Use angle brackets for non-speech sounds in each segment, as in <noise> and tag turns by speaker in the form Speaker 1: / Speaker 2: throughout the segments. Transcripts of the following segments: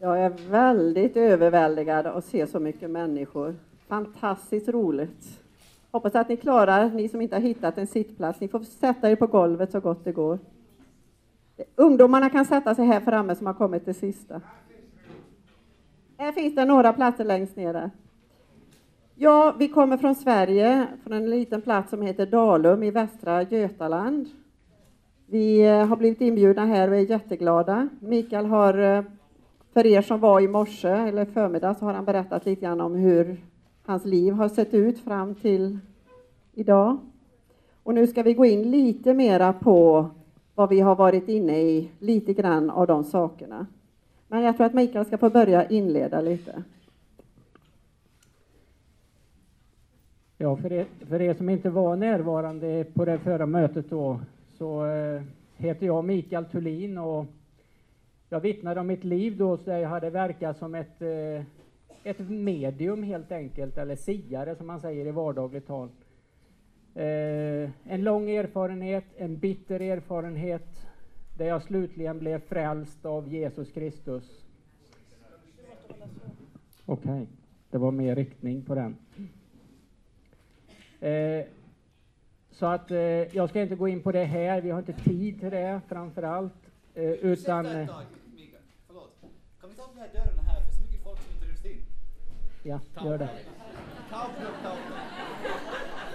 Speaker 1: Jag är väldigt överväldigad att se så mycket människor. Fantastiskt roligt. Hoppas att ni klarar, ni som inte har hittat en sittplats. Ni får sätta er på golvet så gott det går. Ungdomarna kan sätta sig här framme som har kommit till sista. Här finns det några platser längst ner Ja, vi kommer från Sverige, från en liten plats som heter Dalum i västra Götaland. Vi eh, har blivit inbjudna här och är jätteglada. Mikael har, eh, för er som var i morse eller förmiddag, så har han berättat lite grann om hur hans liv har sett ut fram till idag. Och nu ska vi gå in lite mera på vad vi har varit inne i, lite grann av de sakerna. Men jag tror att Mikael ska få börja inleda lite.
Speaker 2: Ja, för er, för er som inte var närvarande på det förra mötet då, så eh, heter jag Mikael Thulin och jag vittnade om mitt liv då, så jag hade verkat som ett, eh, ett medium helt enkelt, eller siare som man säger i vardagligt tal. Eh, en lång erfarenhet, en bitter erfarenhet, där jag slutligen blev frälst av Jesus Kristus. Okej, okay. det var mer riktning på den. Eh, så att eh, jag ska inte gå in på det här, vi har inte tid till det framför allt.
Speaker 3: Eh, utan... Ursäkta ett tag, Mikael. Förlåt. Kan vi ta upp de här dörrarna här, för så mycket folk som inte ryms in?
Speaker 2: Ja, gör det.
Speaker 3: Ta upp dem, ta upp dem.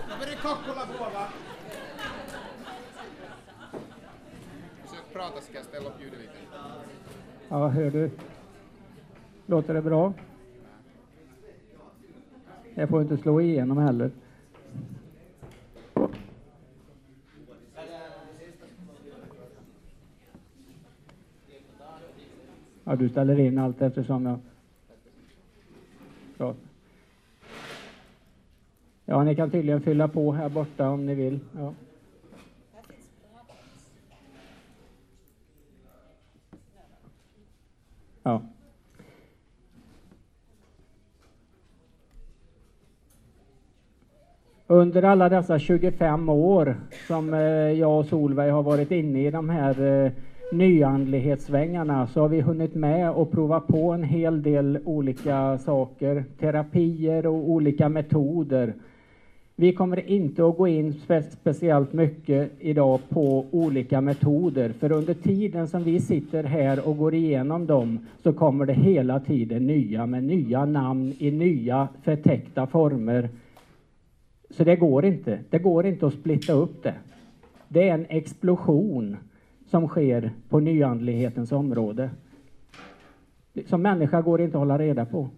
Speaker 3: Nu börjar Kokkola våga. Försök prata ska jag ställa upp ljudet lite.
Speaker 2: Ja, hör du? Låter det bra? Jag får inte slå igenom heller. Ja, du ställer in allt eftersom jag pratar. Ja, ni kan tydligen fylla på här borta om ni vill. Ja. Ja. Under alla dessa 25 år som eh, jag och Solveig har varit inne i de här eh, nyandlighetssvängarna så har vi hunnit med och prova på en hel del olika saker, terapier och olika metoder. Vi kommer inte att gå in spe speciellt mycket idag på olika metoder, för under tiden som vi sitter här och går igenom dem så kommer det hela tiden nya med nya namn i nya förtäckta former. Så det går inte. Det går inte att splitta upp det. Det är en explosion som sker på nyandlighetens område. Som människa går det inte att hålla reda på.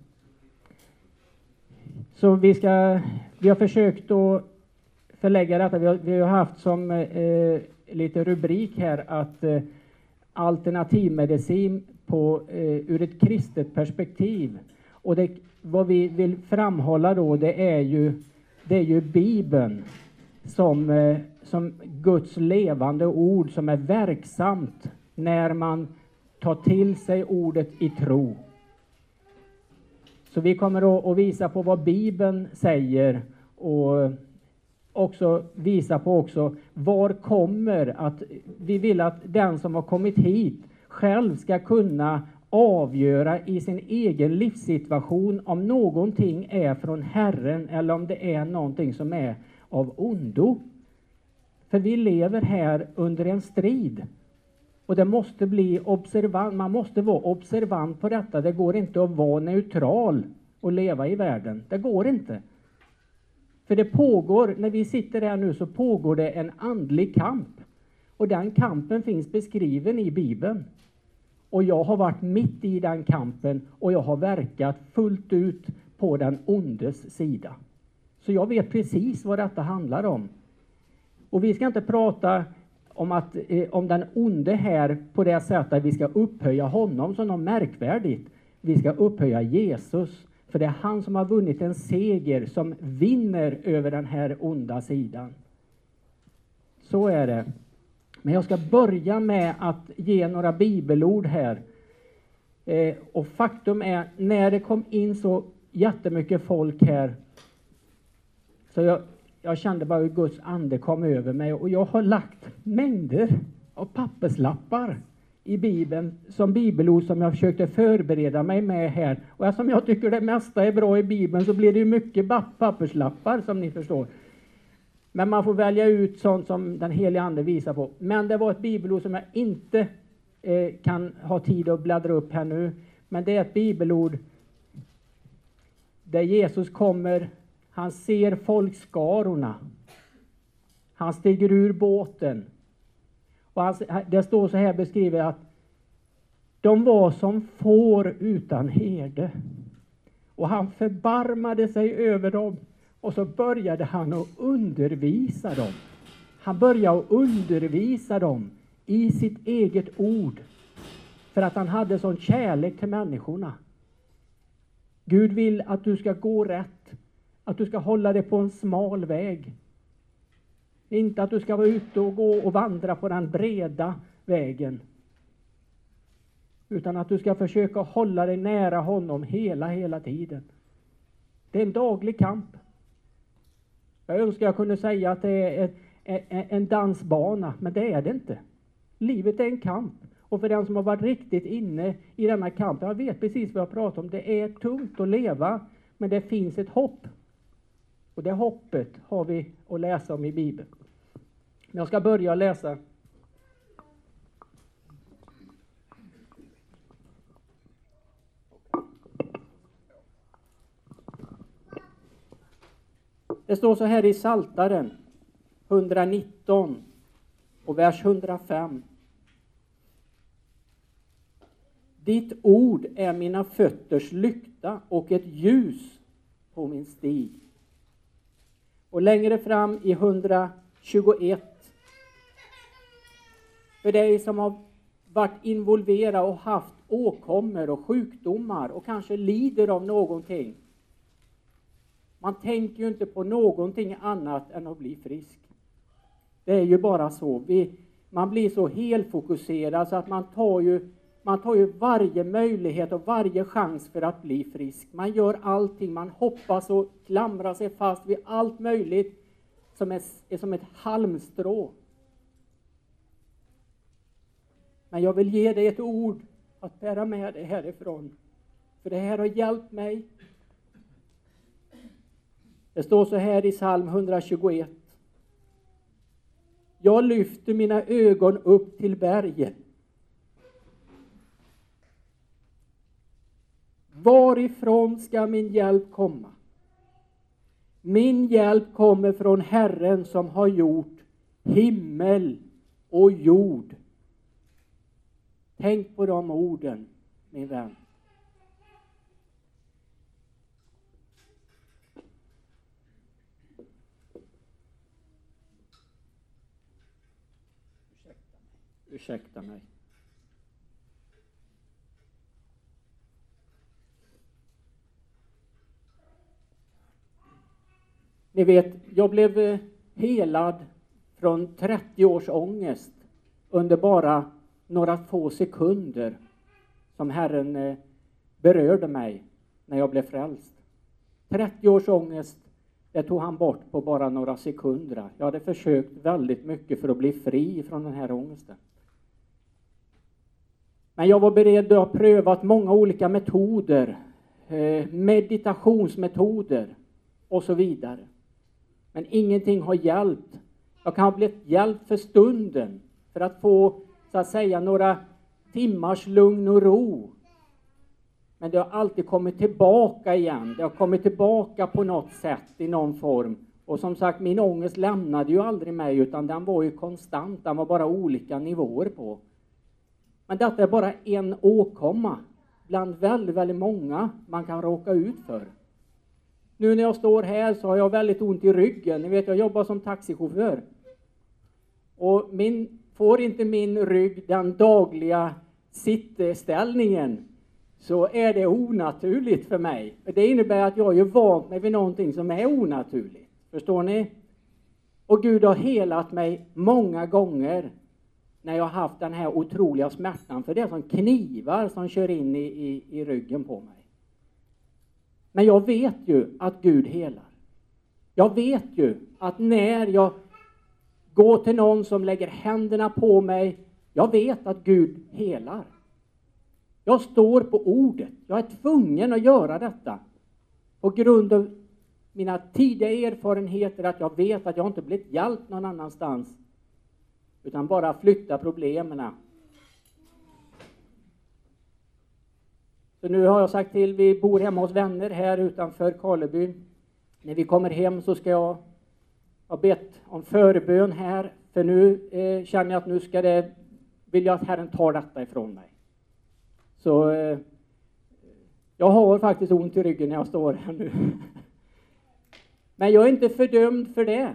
Speaker 2: Så vi, ska, vi har försökt att förlägga detta. Vi har, vi har haft som eh, lite rubrik här att eh, alternativmedicin på, eh, ur ett kristet perspektiv. Och det, vad vi vill framhålla då, det är ju, det är ju Bibeln som eh, som Guds levande ord som är verksamt när man tar till sig ordet i tro. Så vi kommer att visa på vad Bibeln säger och också visa på också var kommer att vi vill att den som har kommit hit själv ska kunna avgöra i sin egen livssituation om någonting är från Herren eller om det är någonting som är av ondo. För vi lever här under en strid. Och det måste bli observant, man måste vara observant på detta. Det går inte att vara neutral och leva i världen. Det går inte. För det pågår, när vi sitter här nu så pågår det en andlig kamp. Och den kampen finns beskriven i Bibeln. Och jag har varit mitt i den kampen och jag har verkat fullt ut på den ondes sida. Så jag vet precis vad detta handlar om. Och vi ska inte prata om, att, eh, om den onde här på det sättet att vi ska upphöja honom som något märkvärdigt. Vi ska upphöja Jesus, för det är han som har vunnit en seger som vinner över den här onda sidan. Så är det. Men jag ska börja med att ge några bibelord här. Eh, och faktum är, när det kom in så jättemycket folk här, så jag, jag kände bara hur Guds ande kom över mig och jag har lagt mängder av papperslappar i Bibeln som bibelord som jag försökte förbereda mig med här. Och eftersom jag tycker det mesta är bra i Bibeln så blir det ju mycket papperslappar som ni förstår. Men man får välja ut sånt som den helige Ande visar på. Men det var ett bibelord som jag inte eh, kan ha tid att bläddra upp här nu. Men det är ett bibelord där Jesus kommer, han ser folkskarorna. Han stiger ur båten. Och han, det står så här beskrivet att de var som får utan herde. Och han förbarmade sig över dem och så började han att undervisa dem. Han började att undervisa dem i sitt eget ord. För att han hade sån kärlek till människorna. Gud vill att du ska gå rätt, att du ska hålla dig på en smal väg. Inte att du ska vara ute och gå och vandra på den breda vägen. Utan att du ska försöka hålla dig nära honom hela, hela tiden. Det är en daglig kamp. Jag önskar jag kunde säga att det är en dansbana, men det är det inte. Livet är en kamp. Och för den som har varit riktigt inne i denna kamp, jag vet precis vad jag pratar om, det är tungt att leva, men det finns ett hopp. Och det hoppet har vi att läsa om i Bibeln. Jag ska börja läsa Det står så här i Saltaren 119 och vers 105. Ditt ord är mina fötters lykta och ett ljus på min stig. Och längre fram i 121. För dig som har varit involverad och haft åkommor och sjukdomar och kanske lider av någonting. Man tänker ju inte på någonting annat än att bli frisk. Det är ju bara så. Vi, man blir så helfokuserad så att man tar ju man tar ju varje möjlighet och varje chans för att bli frisk. Man gör allting, man hoppas och klamrar sig fast vid allt möjligt som är, är som ett halmstrå. Men jag vill ge dig ett ord att bära med dig härifrån. För det här har hjälpt mig. Det står så här i psalm 121. Jag lyfter mina ögon upp till berget. Varifrån ska min hjälp komma? Min hjälp kommer från Herren som har gjort himmel och jord. Tänk på de orden, min vän. Ursäkta mig. Ni vet, jag blev eh, helad från 30 års ångest under bara några få sekunder som Herren eh, berörde mig när jag blev frälst. 30 års ångest, det tog han bort på bara några sekunder. Jag hade försökt väldigt mycket för att bli fri från den här ångesten. Men jag var beredd att ha prövat många olika metoder, eh, meditationsmetoder och så vidare. Men ingenting har hjälpt. Jag kan ha blivit hjälpt för stunden, för att få så att säga några timmars lugn och ro. Men det har alltid kommit tillbaka igen. Det har kommit tillbaka på något sätt i någon form. Och som sagt, min ångest lämnade ju aldrig mig, utan den var ju konstant. Den var bara olika nivåer på. Men detta är bara en åkomma bland väldigt, väldigt många man kan råka ut för. Nu när jag står här så har jag väldigt ont i ryggen. Ni vet, jag jobbar som taxichaufför. Och min, får inte min rygg den dagliga sittställningen så är det onaturligt för mig. Det innebär att jag är vant mig vid någonting som är onaturligt. Förstår ni? Och Gud har helat mig många gånger när jag har haft den här otroliga smärtan, för det är som knivar som kör in i, i, i ryggen på mig. Men jag vet ju att Gud helar. Jag vet ju att när jag går till någon som lägger händerna på mig Jag vet att Gud helar. Jag står på ordet. Jag är tvungen att göra detta. På grund av mina tidiga erfarenheter att jag vet att jag inte blivit hjälpt någon annanstans. Utan bara flytta problemen. Så nu har jag sagt till, vi bor hemma hos vänner här utanför Karleby. När vi kommer hem så ska jag ha bett om förbön här, för nu eh, känner jag att nu ska det, vill jag att Herren tar detta ifrån mig. Så eh, jag har faktiskt ont i ryggen när jag står här nu. <laughs> Men jag är inte fördömd för det.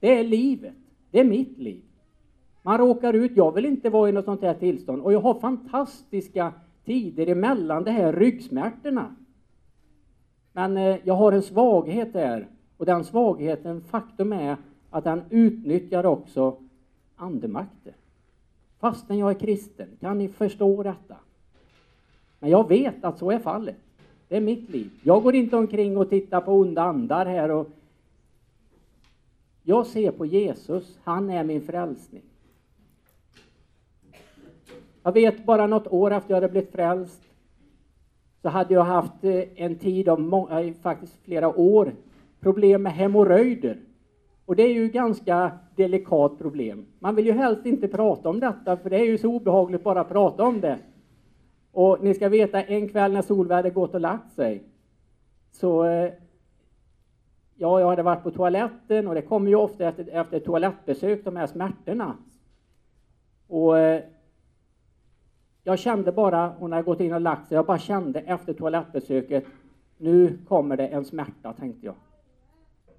Speaker 2: Det är livet. Det är mitt liv. Man råkar ut, jag vill inte vara i något sånt här tillstånd och jag har fantastiska tider emellan de här ryggsmärtorna. Men eh, jag har en svaghet där och den svagheten, faktum är att den utnyttjar också andemakter. Fastän jag är kristen, kan ni förstå detta? Men jag vet att så är fallet. Det är mitt liv. Jag går inte omkring och tittar på onda andar här och jag ser på Jesus, han är min frälsning. Jag vet bara något år efter jag hade blivit frälst så hade jag haft eh, en tid av många, eh, faktiskt flera år problem med hemorrojder. Och det är ju ganska delikat problem. Man vill ju helst inte prata om detta för det är ju så obehagligt bara att prata om det. Och ni ska veta, en kväll när solvädret gått och lagt sig så eh, Ja, jag hade varit på toaletten och det kommer ju ofta efter, efter toalettbesök, de här smärtorna. Och jag kände bara, hon hade gått in och lagt sig, jag bara kände efter toalettbesöket, nu kommer det en smärta, tänkte jag.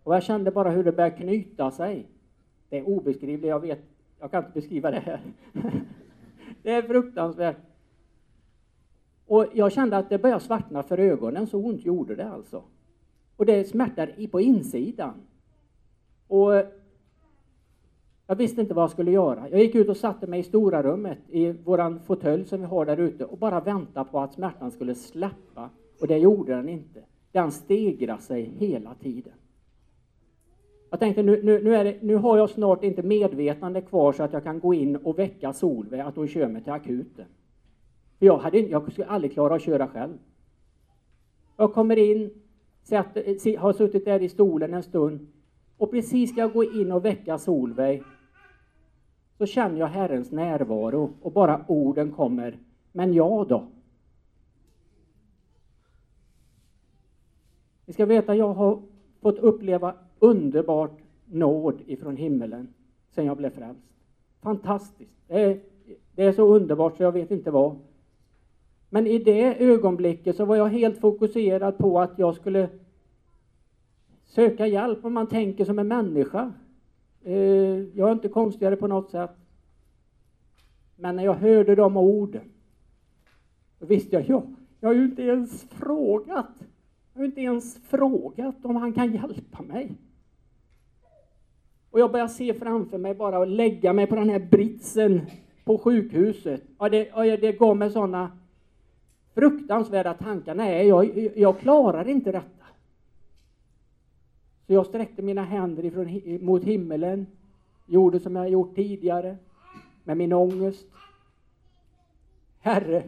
Speaker 2: Och jag kände bara hur det började knyta sig. Det är obeskrivligt, jag vet, jag kan inte beskriva det här. <laughs> det är fruktansvärt. Och jag kände att det började svartna för ögonen, så ont gjorde det alltså. Och det smärtar på insidan. Och jag visste inte vad jag skulle göra. Jag gick ut och satte mig i stora rummet i våran fåtölj som vi har där ute och bara väntade på att smärtan skulle släppa. Och det gjorde den inte. Den stegrade sig hela tiden. Jag tänkte nu, nu, nu, det, nu, har jag snart inte medvetande kvar så att jag kan gå in och väcka Solveig att hon kör mig till akuten. För jag, hade, jag skulle aldrig klara att köra själv. Jag kommer in, sätter, har suttit där i stolen en stund och precis ska jag gå in och väcka Solveig så känner jag Herrens närvaro och bara orden kommer. Men jag då? Ni ska veta, jag har fått uppleva underbart nåd ifrån himmelen sedan jag blev frälst. Fantastiskt. Det är, det är så underbart så jag vet inte vad. Men i det ögonblicket så var jag helt fokuserad på att jag skulle söka hjälp om man tänker som en människa. Eh, jag är inte konstigare på något sätt. Men när jag hörde de orden, då visste jag, ja, jag har ju inte ens frågat. Jag har inte ens frågat om han kan hjälpa mig. Och jag börjar se framför mig bara och lägga mig på den här britsen på sjukhuset. Och det, och det gav mig sådana fruktansvärda tankar. Nej, jag, jag klarar inte detta. Så jag sträckte mina händer ifrån, mot himmelen, gjorde som jag gjort tidigare, med min ångest. Herre,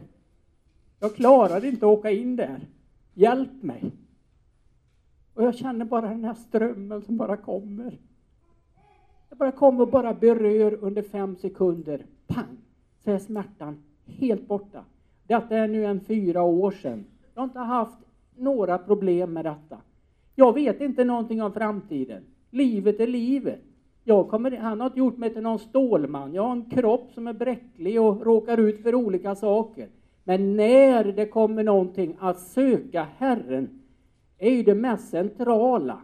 Speaker 2: jag klarar inte att åka in där. Hjälp mig. Och jag känner bara den här strömmen som bara kommer. Jag bara kommer och bara berör under fem sekunder. Pang! Så är smärtan helt borta. Detta är nu en fyra år sedan. Jag har inte haft några problem med detta. Jag vet inte någonting om framtiden. Livet är livet. Jag kommer, han har inte gjort mig till någon stålman. Jag har en kropp som är bräcklig och råkar ut för olika saker. Men när det kommer någonting att söka Herren är ju det mest centrala.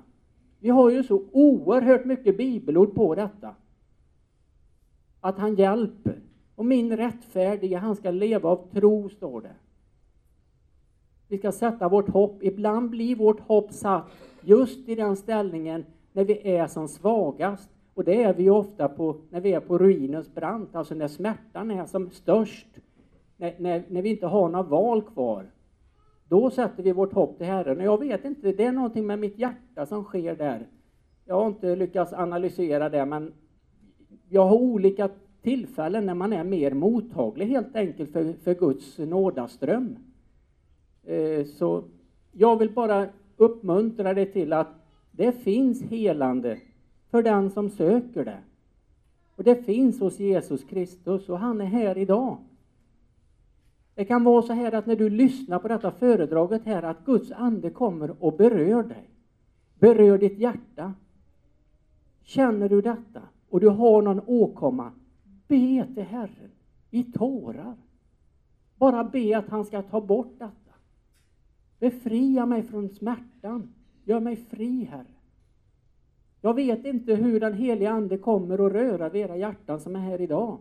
Speaker 2: Vi har ju så oerhört mycket bibelord på detta. Att han hjälper. Och min rättfärdige, han ska leva av tro, står det. Vi ska sätta vårt hopp. Ibland blir vårt hopp satt just i den ställningen när vi är som svagast. Och det är vi ofta på, när vi är på ruinens brant, alltså när smärtan är som störst. När, när, när vi inte har några val kvar. Då sätter vi vårt hopp till Herren. Och jag vet inte, det är någonting med mitt hjärta som sker där. Jag har inte lyckats analysera det, men jag har olika tillfällen när man är mer mottaglig helt enkelt för, för Guds nådaström. Eh, så jag vill bara uppmuntra dig till att det finns helande för den som söker det. Och det finns hos Jesus Kristus och han är här idag. Det kan vara så här att när du lyssnar på detta föredraget här att Guds ande kommer och berör dig. Berör ditt hjärta. Känner du detta och du har någon åkomma, be till Herren i tårar. Bara be att han ska ta bort detta. Befria mig från smärtan. Gör mig fri, Herre. Jag vet inte hur den heliga Ande kommer att röra vid era hjärtan som är här idag.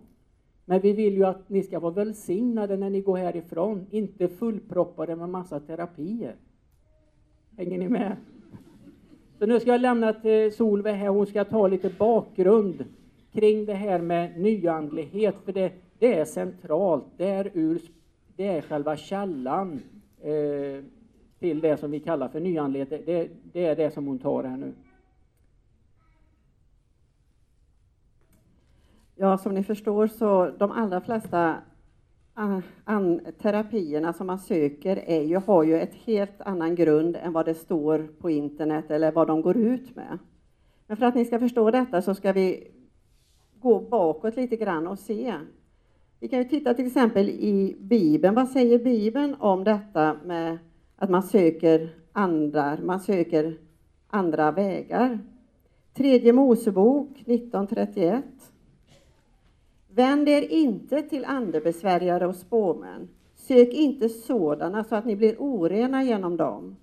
Speaker 2: Men vi vill ju att ni ska vara välsignade när ni går härifrån, inte fullproppade med massa terapier. Hänger ni med? Så nu ska jag lämna till Solveig här, hon ska ta lite bakgrund kring det här med nyandlighet, för det, det är centralt. Det är, ur, det är själva källan eh, till det som vi kallar för nyandlighet. Det, det är det som hon tar här nu.
Speaker 1: Ja, som ni förstår så de allra flesta an, terapierna som man söker är ju, har ju ett helt annan grund än vad det står på internet eller vad de går ut med. Men för att ni ska förstå detta så ska vi gå bakåt lite grann och se. Vi kan ju titta till exempel i Bibeln. Vad säger Bibeln om detta med att man söker andra, man söker andra vägar? Tredje Mosebok 1931. Vänd er inte till andebesvärjare och spåmän. Sök inte sådana så att ni blir orena genom dem.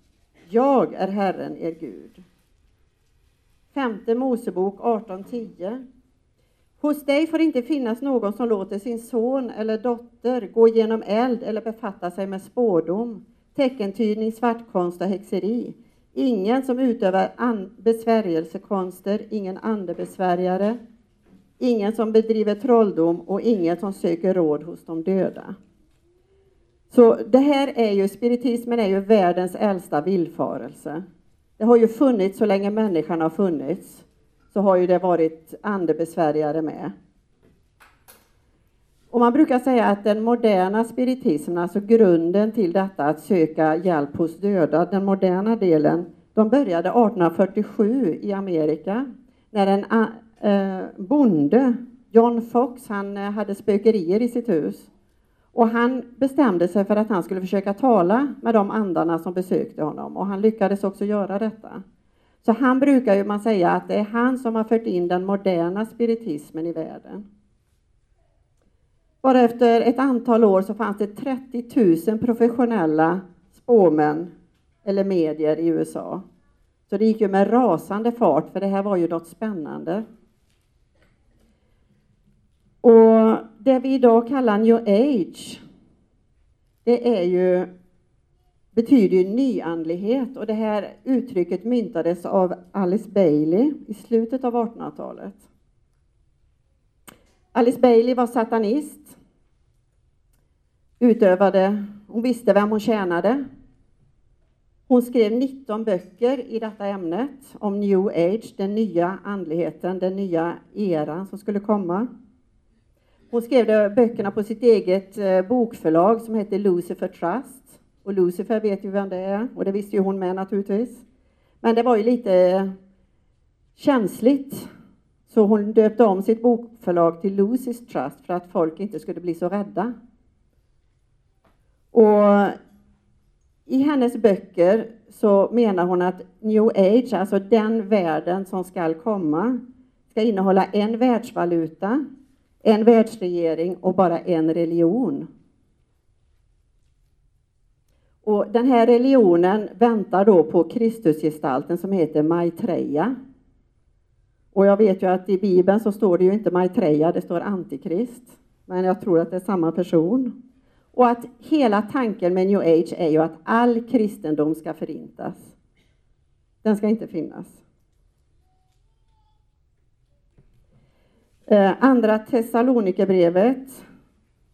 Speaker 1: Jag är Herren, er Gud. Femte Mosebok 18.10. Hos dig får inte finnas någon som låter sin son eller dotter gå genom eld eller befatta sig med spådom, teckentydning, svartkonst och häxeri. Ingen som utövar besvärjelsekonster, ingen andebesvärjare, ingen som bedriver trolldom och ingen som söker råd hos de döda. Så det här är ju, spiritismen är ju världens äldsta villfarelse. Det har ju funnits så länge människan har funnits, så har ju det varit andebesvärjare med. Och man brukar säga att den moderna spiritismen, alltså grunden till detta att söka hjälp hos döda, den moderna delen, de började 1847 i Amerika när en eh, bonde, John Fox, han eh, hade spökerier i sitt hus. Och han bestämde sig för att han skulle försöka tala med de andarna som besökte honom och han lyckades också göra detta. Så han brukar ju man säga att det är han som har fört in den moderna spiritismen i världen. Bara efter ett antal år så fanns det 30 000 professionella spåmän eller medier i USA. Så det gick ju med rasande fart, för det här var ju något spännande. Och det vi idag kallar new age, det är ju, betyder ju nyandlighet och det här uttrycket myntades av Alice Bailey i slutet av 1800-talet. Alice Bailey var satanist, utövade, hon visste vem hon tjänade. Hon skrev 19 böcker i detta ämnet om new age, den nya andligheten, den nya eran som skulle komma. Hon skrev böckerna på sitt eget eh, bokförlag som hette Lucifer Trust. Och Lucifer vet ju vem det är, och det visste ju hon med naturligtvis. Men det var ju lite känsligt, så hon döpte om sitt bokförlag till Lucys Trust för att folk inte skulle bli så rädda. Och i hennes böcker så menar hon att new age, alltså den världen som skall komma, ska innehålla en världsvaluta, en världsregering och bara en religion. Och den här religionen väntar då på Kristusgestalten som heter Maitreya. Och jag vet ju att i Bibeln så står det ju inte Maitreya, det står Antikrist. Men jag tror att det är samma person. Och att hela tanken med new age är ju att all kristendom ska förintas. Den ska inte finnas. Eh, Andra Thessalonikerbrevet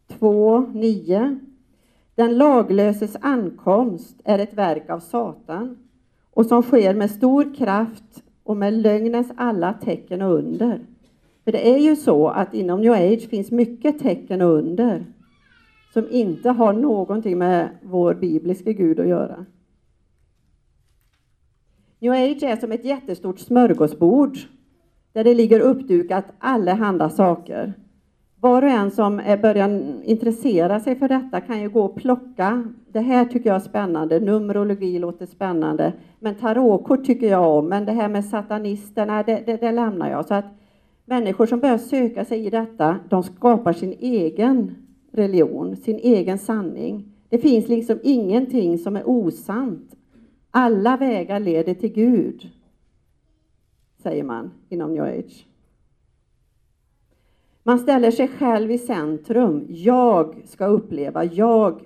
Speaker 1: 2.9. Den laglöses ankomst är ett verk av Satan och som sker med stor kraft och med lögnens alla tecken och under. För det är ju så att inom new age finns mycket tecken och under som inte har någonting med vår bibliska Gud att göra. New age är som ett jättestort smörgåsbord där det ligger uppdukat allehanda saker. Var och en som eh, börjar intressera sig för detta kan ju gå och plocka. Det här tycker jag är spännande. Numerologi låter spännande. Men tarotkort tycker jag om. Men det här med satanisterna, det, det, det lämnar jag. Så att människor som börjar söka sig i detta, de skapar sin egen religion, sin egen sanning. Det finns liksom ingenting som är osant. Alla vägar leder till Gud, säger man inom new age. Man ställer sig själv i centrum. Jag ska uppleva, jag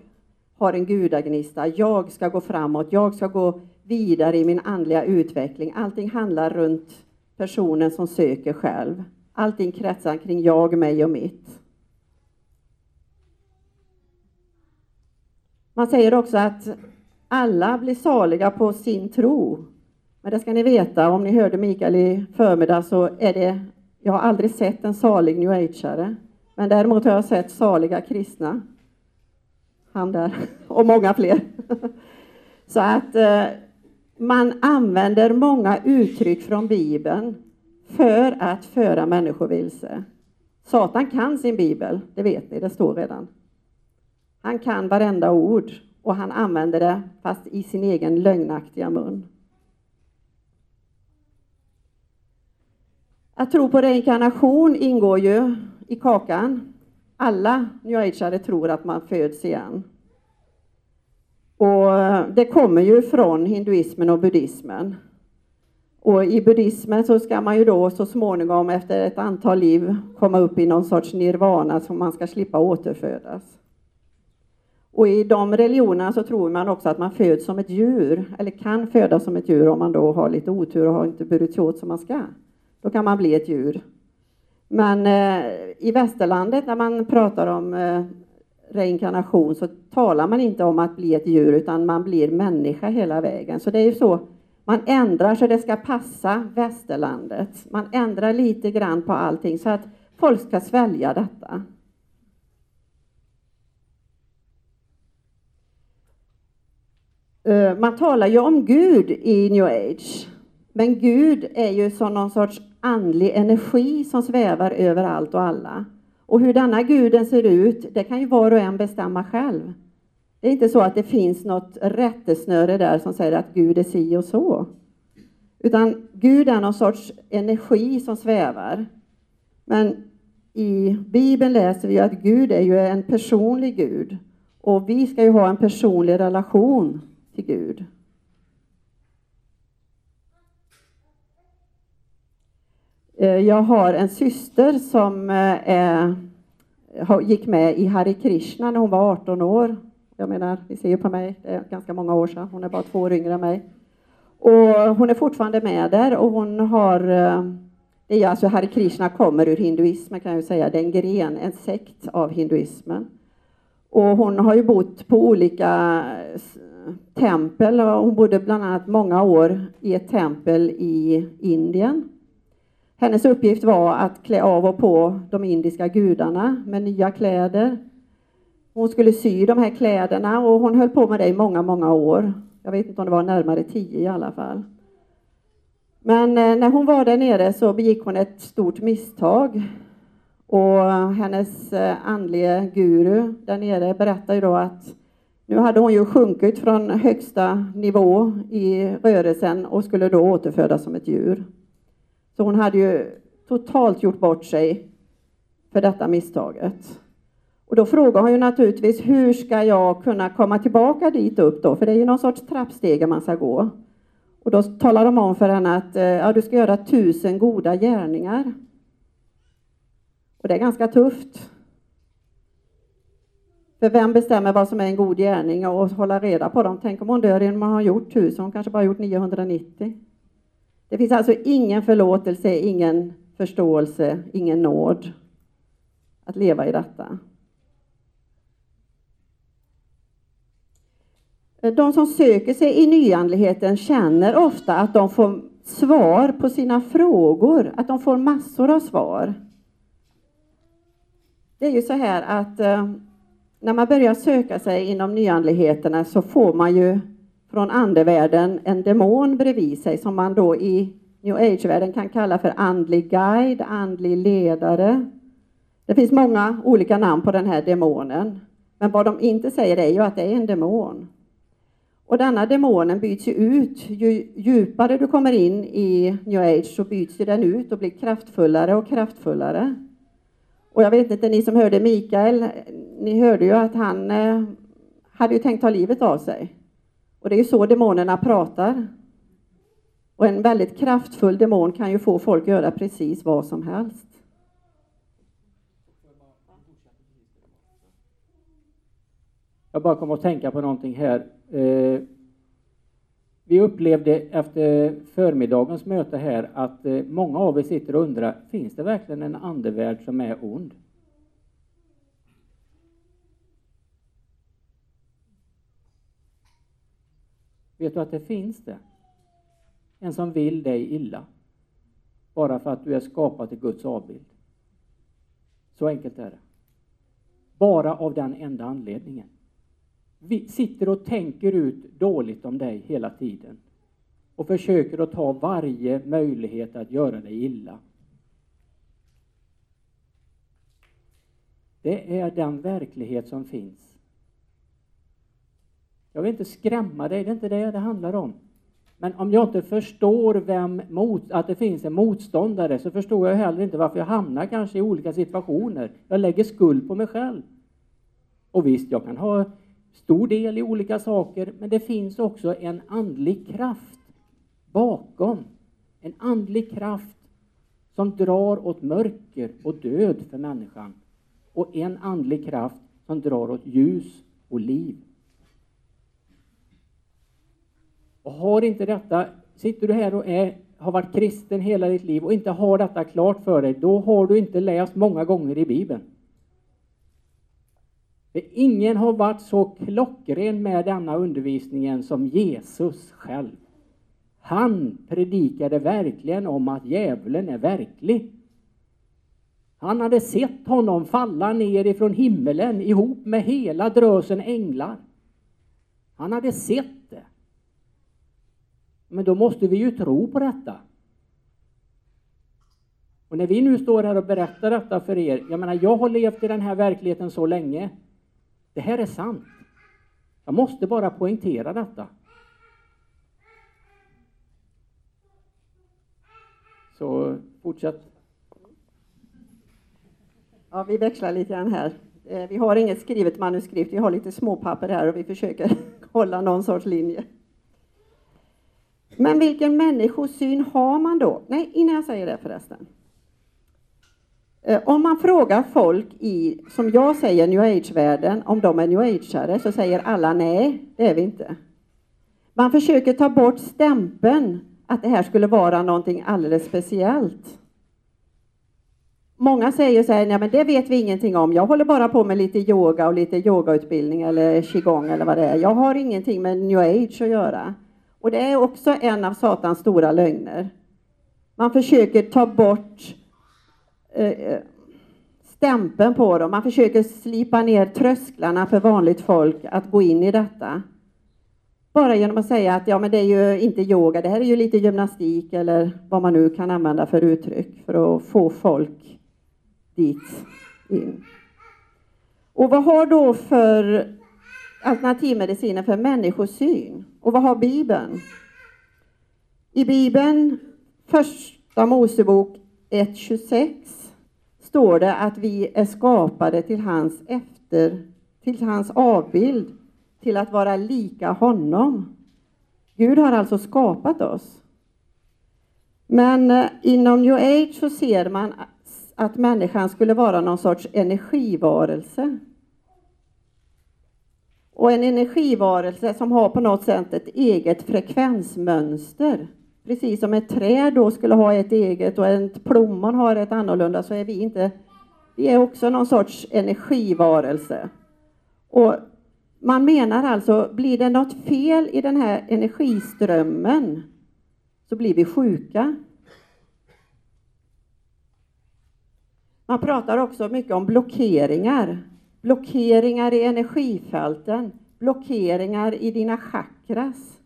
Speaker 1: har en gudagnista, jag ska gå framåt, jag ska gå vidare i min andliga utveckling. Allting handlar runt personen som söker själv. Allting kretsar kring jag, mig och mitt. Man säger också att alla blir saliga på sin tro. Men det ska ni veta, om ni hörde Mikael i förmiddag så är det, jag har aldrig sett en salig new ageare. Men däremot har jag sett saliga kristna. Han där, <laughs> och många fler. <laughs> Så att eh, man använder många uttryck från Bibeln för att föra människor vilse. Satan kan sin bibel, det vet ni, det står redan. Han kan varenda ord och han använder det fast i sin egen lögnaktiga mun. Att tro på reinkarnation ingår ju i kakan. Alla new ageare tror att man föds igen. Och det kommer ju från hinduismen och buddhismen. Och i buddhismen så ska man ju då så småningom efter ett antal liv komma upp i någon sorts nirvana så man ska slippa återfödas. Och i de religionerna så tror man också att man föds som ett djur, eller kan födas som ett djur om man då har lite otur och har inte burit sig åt som man ska. Då kan man bli ett djur. Men eh, i västerlandet när man pratar om eh, reinkarnation så talar man inte om att bli ett djur utan man blir människa hela vägen. Så det är ju så, man ändrar så det ska passa västerlandet. Man ändrar lite grann på allting så att folk ska svälja detta. Eh, man talar ju om Gud i new age. Men Gud är ju som någon sorts andlig energi som svävar över allt och alla. Och hur denna guden ser ut, det kan ju var och en bestämma själv. Det är inte så att det finns något rättesnöre där som säger att Gud är si och så. Utan Gud är någon sorts energi som svävar. Men i Bibeln läser vi att Gud är ju en personlig Gud. Och vi ska ju ha en personlig relation till Gud. Eh, jag har en syster som eh, eh, är, gick med i Hare Krishna när hon var 18 år. Jag menar, ni ser ju på mig, det är ganska många år sedan. Hon är bara två år yngre än mig. Och hon är fortfarande med där och hon har det är alltså Hare Krishna kommer ur hinduismen kan jag säga. Det är en gren, en sekt av hinduismen. Och hon har ju bott på olika tempel och hon bodde bland annat många år i ett tempel i Indien. Hennes uppgift var att klä av och på de indiska gudarna med nya kläder. Hon skulle sy de här kläderna och hon höll på med det i många, många år. Jag vet inte om det var närmare tio i alla fall. Men eh, när hon var där nere så begick hon ett stort misstag. Och hennes eh, andlige guru där nere berättade då att nu hade hon ju sjunkit från högsta nivå i rörelsen och skulle då återfödas som ett djur. Så hon hade ju totalt gjort bort sig för detta misstaget. Och då frågar hon ju naturligtvis hur ska jag kunna komma tillbaka dit upp då? För det är ju någon sorts trappstege man ska gå. Och då talar de om för henne att eh, ja, du ska göra tusen goda gärningar. Och det är ganska tufft. För vem bestämmer vad som är en god gärning och hålla reda på dem? Tänk om hon dör innan man har gjort tusen, hon kanske bara gjort 990. Det finns alltså ingen förlåtelse, ingen förståelse, ingen nåd att leva i detta. De som söker sig i nyandligheten känner ofta att de får svar på sina frågor, att de får massor av svar. Det är ju så här att eh, när man börjar söka sig inom nyandligheterna så får man ju från andevärlden en demon bredvid sig som man då i new age-världen kan kalla för andlig guide, andlig ledare. Det finns många olika namn på den här demonen. Men vad de inte säger är ju att det är en demon. Och denna demonen byts ju ut. Ju djupare du kommer in i new age så byts den ut och blir kraftfullare och kraftfullare. Och jag vet inte, ni som hörde Mikael, ni hörde ju att han eh, hade ju tänkt ta livet av sig. Och det är ju så demonerna pratar. Och en väldigt kraftfull demon kan ju få folk att göra precis vad som helst.
Speaker 2: Jag bara kom att tänka på någonting här. Eh, vi upplevde efter förmiddagens möte här att eh, många av er sitter och undrar, finns det verkligen en andevärld som är ond? Vet du att det finns det? En som vill dig illa. Bara för att du är skapad till Guds avbild. Så enkelt är det. Bara av den enda anledningen. Vi sitter och tänker ut dåligt om dig hela tiden och försöker att ta varje möjlighet att göra dig illa. Det är den verklighet som finns. Jag vill inte skrämma dig, det är inte det det handlar om. Men om jag inte förstår vem mot, att det finns en motståndare så förstår jag heller inte varför jag hamnar kanske i olika situationer. Jag lägger skuld på mig själv. Och visst, jag kan ha stor del i olika saker, men det finns också en andlig kraft bakom. En andlig kraft som drar åt mörker och död för människan. Och en andlig kraft som drar åt ljus och liv. Och har inte detta, sitter du här och är, har varit kristen hela ditt liv och inte har detta klart för dig, då har du inte läst många gånger i Bibeln. För ingen har varit så klockren med denna undervisningen som Jesus själv. Han predikade verkligen om att djävulen är verklig. Han hade sett honom falla ner ifrån himmelen ihop med hela drösen änglar. Han hade sett det. Men då måste vi ju tro på detta. Och när vi nu står här och berättar detta för er, jag menar, jag har levt i den här verkligheten så länge. Det här är sant. Jag måste bara poängtera detta. Så fortsätt.
Speaker 1: Ja, vi växlar lite grann här. Eh, vi har inget skrivet manuskript, vi har lite småpapper här och vi försöker <laughs> hålla någon sorts linje. Men vilken människosyn har man då? Nej, innan jag säger det förresten. Eh, om man frågar folk i, som jag säger, new age-världen, om de är new ageare, så säger alla nej, det är vi inte. Man försöker ta bort stämpeln att det här skulle vara någonting alldeles speciellt. Många säger så här, nej men det vet vi ingenting om. Jag håller bara på med lite yoga och lite yogautbildning eller qigong eller vad det är. Jag har ingenting med new age att göra. Och det är också en av Satans stora lögner. Man försöker ta bort eh, eh, stämpeln på dem. Man försöker slipa ner trösklarna för vanligt folk att gå in i detta. Bara genom att säga att ja, men det är ju inte yoga, det här är ju lite gymnastik eller vad man nu kan använda för uttryck för att få folk dit in. Och vad har då för alternativmediciner för människosyn? Och vad har Bibeln? I Bibeln, första Mosebok 1.26 står det att vi är skapade till hans efter, till hans avbild, till att vara lika honom. Gud har alltså skapat oss. Men eh, inom new age så ser man att människan skulle vara någon sorts energivarelse. Och en energivarelse som har på något sätt ett eget frekvensmönster. Precis som ett träd då skulle ha ett eget och ett plommon har ett annorlunda så är vi inte, vi är också någon sorts energivarelse. Och man menar alltså, blir det något fel i den här energiströmmen så blir vi sjuka. Man pratar också mycket om blockeringar. Blockeringar i energifälten, blockeringar i dina chakras.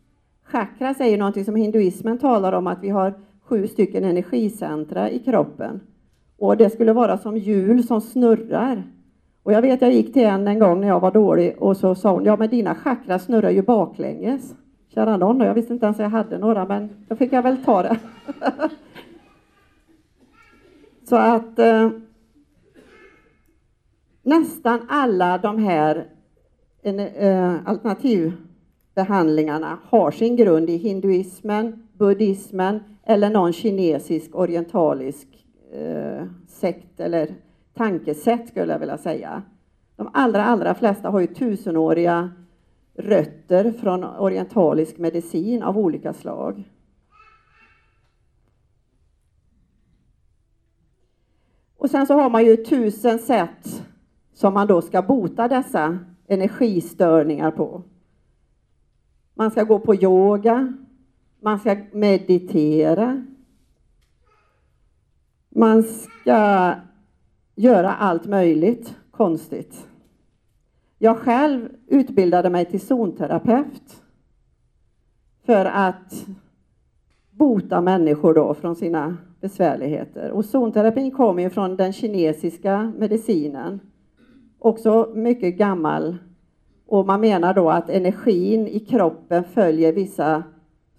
Speaker 1: Chakras är ju någonting som hinduismen talar om att vi har sju stycken energicentra i kroppen. Och det skulle vara som hjul som snurrar. Och jag vet, jag gick till en en gång när jag var dålig och så sa hon, ja men dina chakras snurrar ju baklänges. Kära någon, och jag visste inte ens att jag hade några, men då fick jag väl ta det. <laughs> så att eh, nästan alla de här eh, eh, alternativbehandlingarna har sin grund i hinduismen, buddhismen eller någon kinesisk orientalisk eh, sekt eller tankesätt skulle jag vilja säga. De allra, allra flesta har ju tusenåriga rötter från orientalisk medicin av olika slag. Och sen så har man ju tusen sätt som man då ska bota dessa energistörningar på. Man ska gå på yoga, man ska meditera, man ska göra allt möjligt konstigt. Jag själv utbildade mig till zonterapeut för att bota människor då från sina besvärligheter. Och zonterapin kommer ju från den kinesiska medicinen, också mycket gammal. Och man menar då att energin i kroppen följer vissa,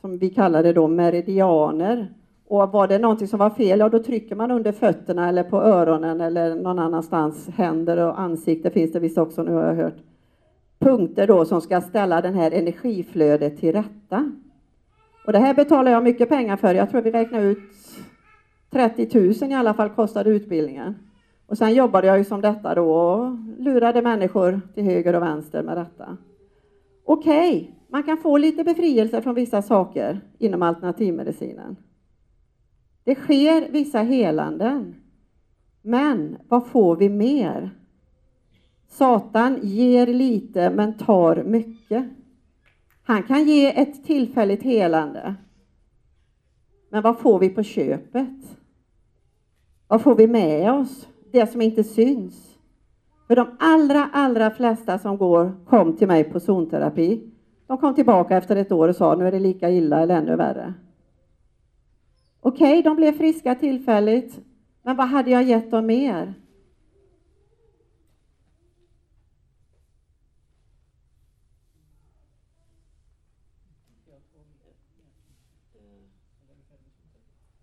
Speaker 1: som vi kallar det då, meridianer. Och var det någonting som var fel, ja då trycker man under fötterna eller på öronen eller någon annanstans, händer och ansikte finns det visst också nu har jag hört. Punkter då som ska ställa den här energiflödet till rätta. Och det här betalar jag mycket pengar för. Jag tror vi räknar ut 30 000 i alla fall kostade utbildningen. Och sen jobbade jag ju som detta då och lurade människor till höger och vänster med detta. Okej, okay, man kan få lite befrielse från vissa saker inom alternativmedicinen. Det sker vissa helanden. Men vad får vi mer? Satan ger lite men tar mycket. Han kan ge ett tillfälligt helande. Men vad får vi på köpet? Vad får vi med oss? Det som inte syns. För de allra, allra flesta som går kom till mig på zonterapi. De kom tillbaka efter ett år och sa nu är det lika illa eller ännu värre. Okej, okay, de blev friska tillfälligt, men vad hade jag gett dem mer?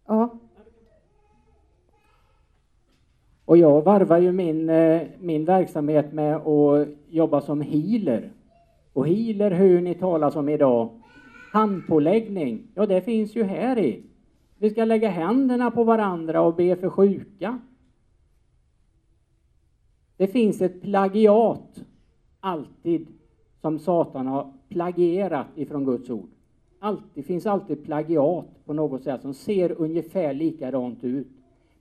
Speaker 2: Ja. Och jag varvar ju min, eh, min verksamhet med att jobba som healer. Och healer hör ni talas om idag. Handpåläggning, ja det finns ju här i. Vi ska lägga händerna på varandra och be för sjuka. Det finns ett plagiat, alltid, som Satan har plagierat ifrån Guds ord. Det finns alltid plagiat på något sätt som ser ungefär likadant ut.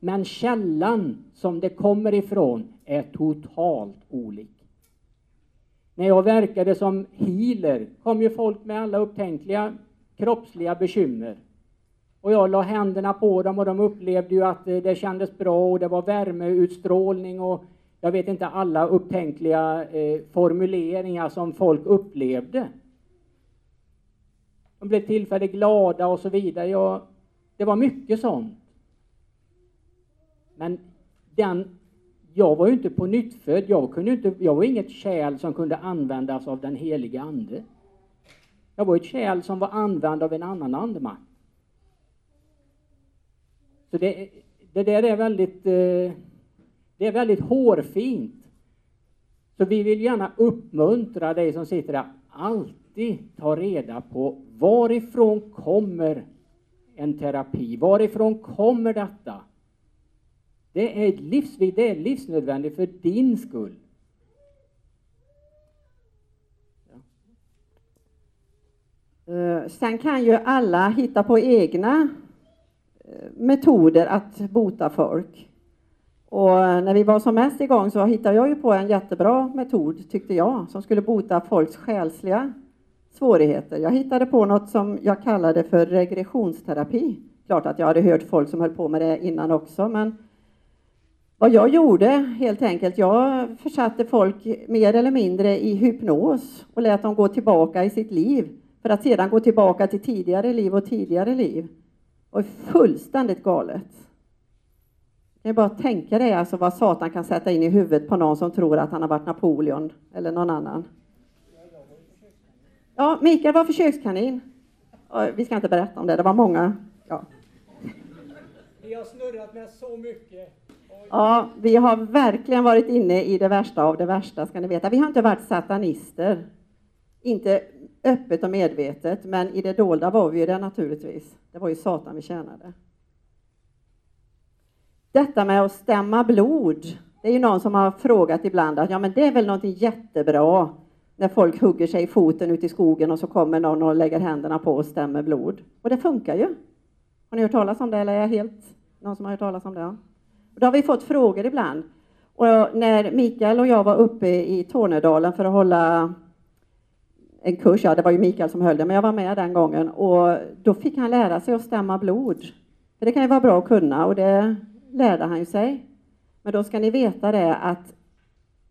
Speaker 2: Men källan som det kommer ifrån är totalt olik. När jag verkade som healer kom ju folk med alla upptänkliga kroppsliga bekymmer. Och jag la händerna på dem och de upplevde ju att eh, det kändes bra och det var värmeutstrålning och jag vet inte alla upptänkliga eh, formuleringar som folk upplevde. De blev tillfälligt glada och så vidare. Jag, det var mycket sånt. Men den, jag var ju inte på nyttfödd. Jag, kunde inte, jag var inget kärl som kunde användas av den helige Ande. Jag var ett kärl som var använd av en annan andemakt. Så det, det där är väldigt, eh, det är väldigt hårfint. Så vi vill gärna uppmuntra dig som sitter där, alltid ta reda på varifrån kommer en terapi? Varifrån kommer detta? Det är, livs, det är livsnödvändigt för din skull.
Speaker 1: Uh, sen kan ju alla hitta på egna eh, metoder att bota folk. Och när vi var som mest igång så hittade jag ju på en jättebra metod, tyckte jag, som skulle bota folks själsliga svårigheter. Jag hittade på något som jag kallade för regressionsterapi. Klart att jag hade hört folk som höll på med det innan också, men vad jag gjorde helt enkelt, jag försatte folk mer eller mindre i hypnos och lät dem gå tillbaka i sitt liv för att sedan gå tillbaka till tidigare liv och tidigare liv. Och fullständigt galet. Kan bara tänka dig alltså vad Satan kan sätta in i huvudet på någon som tror att han har varit Napoleon eller någon annan. Ja, Mikael var försökskanin. Vi ska inte berätta om det, det var många. Ja.
Speaker 2: Ni har snurrat med så mycket.
Speaker 1: Ja, vi har verkligen varit inne i det värsta av det värsta, ska ni veta. Vi har inte varit satanister. Inte öppet och medvetet, men i det dolda var vi ju det naturligtvis. Det var ju Satan vi tjänade. Detta med att stämma blod, det är ju någon som har frågat ibland att ja, men det är väl någonting jättebra när folk hugger sig i foten ute i skogen och så kommer någon och lägger händerna på och stämmer blod. Och det funkar ju. Har ni hört talas om det eller är jag helt någon som har hört talas om det? Ja? Då har vi fått frågor ibland. Och när Mikael och jag var uppe i Tornedalen för att hålla en kurs, ja det var ju Mikael som höll det, men jag var med den gången och då fick han lära sig att stämma blod. För det kan ju vara bra att kunna och det lärde han ju sig. Men då ska ni veta det att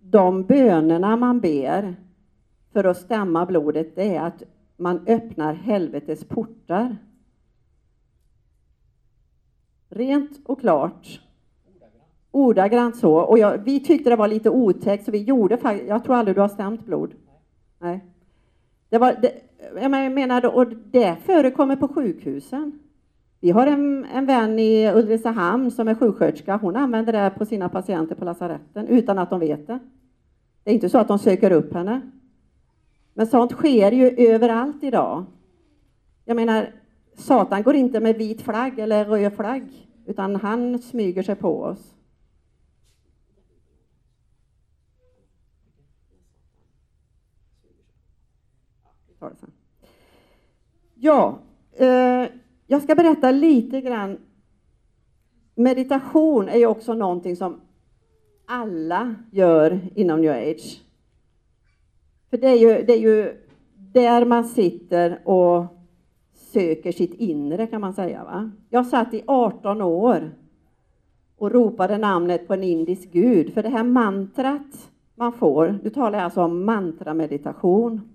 Speaker 1: de bönerna man ber för att stämma blodet, det är att man öppnar helvetets portar. Rent och klart. Ordagrant så. Och jag, vi tyckte det var lite otäckt, så vi gjorde faktiskt, jag tror aldrig du har stämt blod. Nej. Det var, det, jag menar, och det förekommer på sjukhusen. Vi har en, en vän i Ulricehamn som är sjuksköterska. Hon använder det på sina patienter på lasaretten utan att de vet det. Det är inte så att de söker upp henne. Men sånt sker ju överallt idag. Jag menar, Satan går inte med vit flagg eller röd flagg, utan han smyger sig på oss. Ja, eh, jag ska berätta lite grann. Meditation är ju också någonting som alla gör inom new age. För det är ju, det är ju där man sitter och söker sitt inre kan man säga. Va? Jag satt i 18 år och ropade namnet på en indisk gud. För det här mantrat man får, nu talar jag alltså om mantrameditation.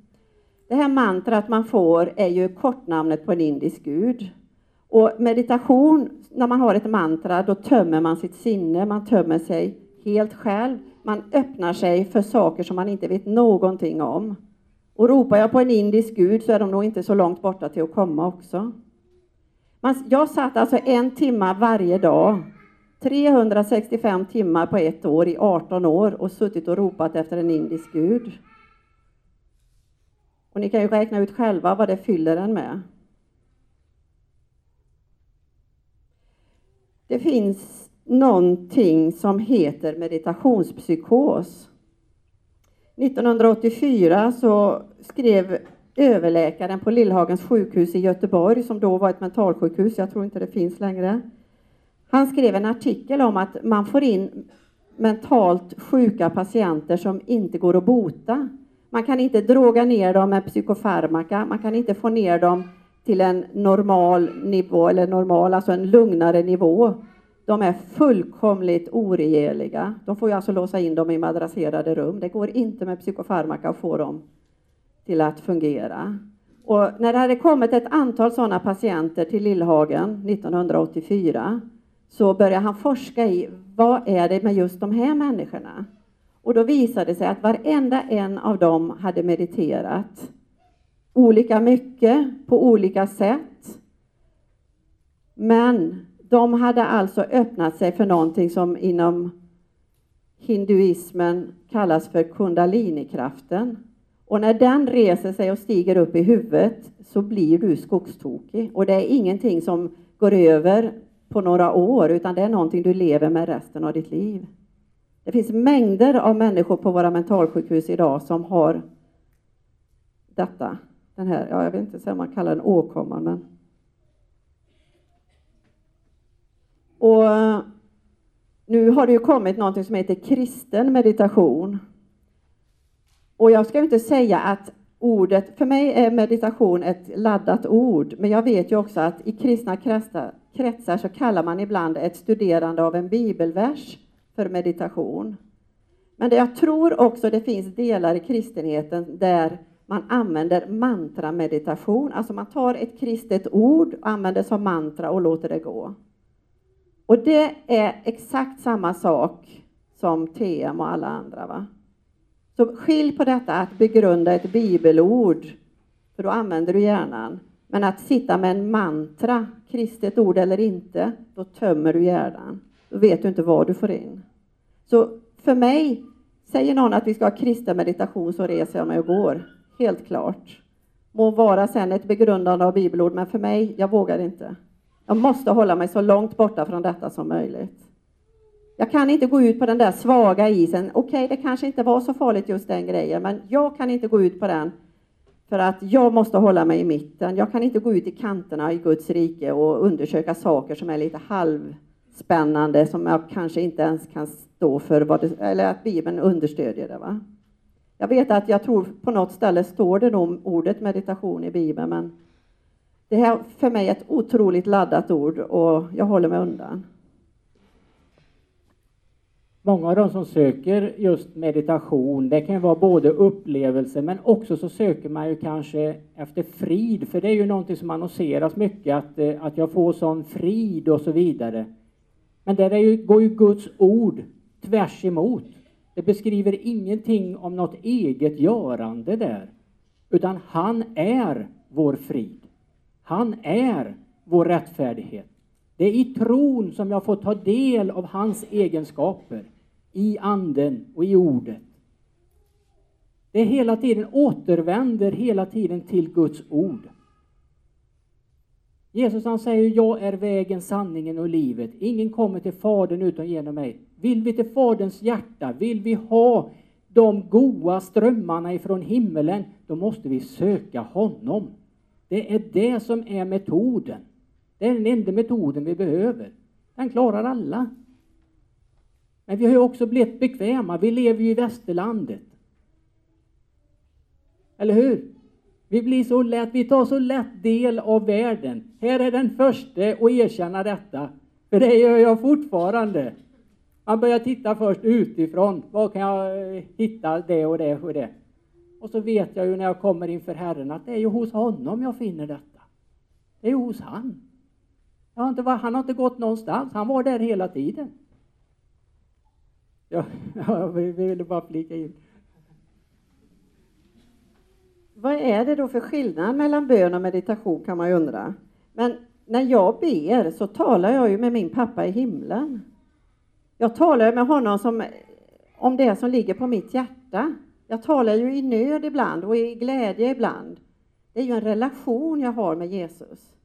Speaker 1: Det här mantrat man får är ju kortnamnet på en indisk gud. Och meditation, när man har ett mantra, då tömmer man sitt sinne, man tömmer sig helt själv. Man öppnar sig för saker som man inte vet någonting om. Och ropar jag på en indisk gud så är de nog inte så långt borta till att komma också. jag satt alltså en timme varje dag, 365 timmar på ett år i 18 år och suttit och ropat efter en indisk gud. Och ni kan ju räkna ut själva vad det fyller en med. Det finns någonting som heter meditationspsykos. 1984 så skrev överläkaren på Lillhagens sjukhus i Göteborg, som då var ett mentalsjukhus, jag tror inte det finns längre. Han skrev en artikel om att man får in mentalt sjuka patienter som inte går att bota. Man kan inte droga ner dem med psykofarmaka, man kan inte få ner dem till en normal nivå, eller normal, alltså en lugnare nivå. De är fullkomligt oregeliga. De får ju alltså låsa in dem i madrasserade rum. Det går inte med psykofarmaka att få dem till att fungera. Och när det hade kommit ett antal sådana patienter till Lillhagen 1984 så började han forska i vad är det med just de här människorna? Och då visade det sig att varenda en av dem hade mediterat olika mycket på olika sätt. Men de hade alltså öppnat sig för någonting som inom hinduismen kallas för kundalinikraften. Och när den reser sig och stiger upp i huvudet så blir du skogstokig. Och det är ingenting som går över på några år, utan det är någonting du lever med resten av ditt liv. Det finns mängder av människor på våra mentalsjukhus idag som har detta. Den här, ja, jag vet inte om man kallar den åkomman, men Och nu har det ju kommit någonting som heter kristen meditation. Och jag ska inte säga att ordet, för mig är meditation ett laddat ord, men jag vet ju också att i kristna kretsar så kallar man ibland ett studerande av en bibelvers för meditation. Men det jag tror också det finns delar i kristenheten där man använder mantrameditation, alltså man tar ett kristet ord och använder som mantra och låter det gå. Och det är exakt samma sak som TM och alla andra. Va? Så skilj på detta att begrunda ett bibelord, för då använder du hjärnan. Men att sitta med en mantra, kristet ord eller inte, då tömmer du hjärnan. Då vet du inte vad du får in. Så för mig, säger någon att vi ska ha kristen meditation så reser jag mig och går. Helt klart. Må vara sen ett begrundande av bibelord, men för mig, jag vågar inte. Jag måste hålla mig så långt borta från detta som möjligt. Jag kan inte gå ut på den där svaga isen. Okej, okay, det kanske inte var så farligt just den grejen, men jag kan inte gå ut på den för att jag måste hålla mig i mitten. Jag kan inte gå ut i kanterna i Guds rike och undersöka saker som är lite halv spännande, som jag kanske inte ens kan stå för, vad det, eller att Bibeln understödjer det. Va? Jag vet att jag tror på något ställe står det nog ordet meditation i Bibeln, men det här för mig är ett otroligt laddat ord och jag håller mig undan.
Speaker 2: Många av de som söker just meditation, det kan vara både upplevelse men också så söker man ju kanske efter frid, för det är ju någonting som annonseras mycket, att, eh, att jag får sån frid och så vidare. Men där är ju, går ju Guds ord tvärs emot. Det beskriver ingenting om något eget görande där, utan han är vår frid. Han är vår rättfärdighet. Det är i tron som jag får ta del av hans egenskaper i anden och i ordet. Det hela tiden återvänder hela tiden till Guds ord. Jesus han säger, jag är vägen, sanningen och livet. Ingen kommer till Fadern utan genom mig. Vill vi till Faderns hjärta, vill vi ha de goda strömmarna ifrån himmelen, då måste vi söka honom. Det är det som är metoden. Det är den enda metoden vi behöver. Den klarar alla. Men vi har ju också blivit bekväma. Vi lever ju i västerlandet. Eller hur? Vi blir så lätt, vi tar så lätt del av världen. Här är den första att erkänna detta. För det gör jag fortfarande. Man börjar titta först utifrån. Var kan jag eh, hitta det och det och det? Och så vet jag ju när jag kommer inför Herren att det är ju hos honom jag finner detta. Det är ju hos han. Har inte, han har inte gått någonstans, han var där hela tiden. Ja, <laughs> jag ville bara flika in.
Speaker 1: Vad är det då för skillnad mellan bön och meditation kan man ju undra. Men när jag ber så talar jag ju med min pappa i himlen. Jag talar med honom som, om det som ligger på mitt hjärta. Jag talar ju i nöd ibland och i glädje ibland. Det är ju en relation jag har med Jesus.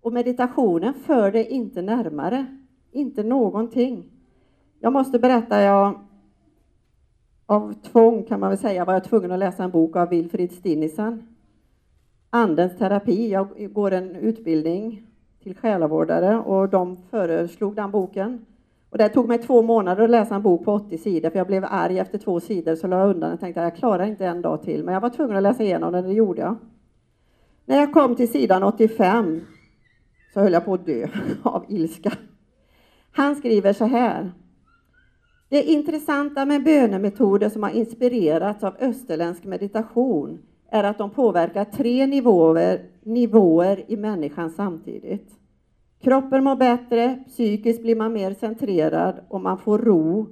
Speaker 1: Och meditationen för det inte närmare, inte någonting. Jag måste berätta, jag av tvång kan man väl säga var jag tvungen att läsa en bok av Wilfrid Stinnisen. Andens terapi. Jag går en utbildning till själavårdare och de föreslog den boken. Och det tog mig två månader att läsa en bok på 80 sidor för jag blev arg efter två sidor så la jag undan och tänkte att jag klarar inte en dag till. Men jag var tvungen att läsa igenom den och det gjorde jag. När jag kom till sidan 85 så höll jag på att dö <laughs> av ilska. Han skriver så här. Det intressanta med bönemetoder som har inspirerats av österländsk meditation är att de påverkar tre nivåer, nivåer i människan samtidigt. Kroppen mår bättre, psykiskt blir man mer centrerad och man får ro.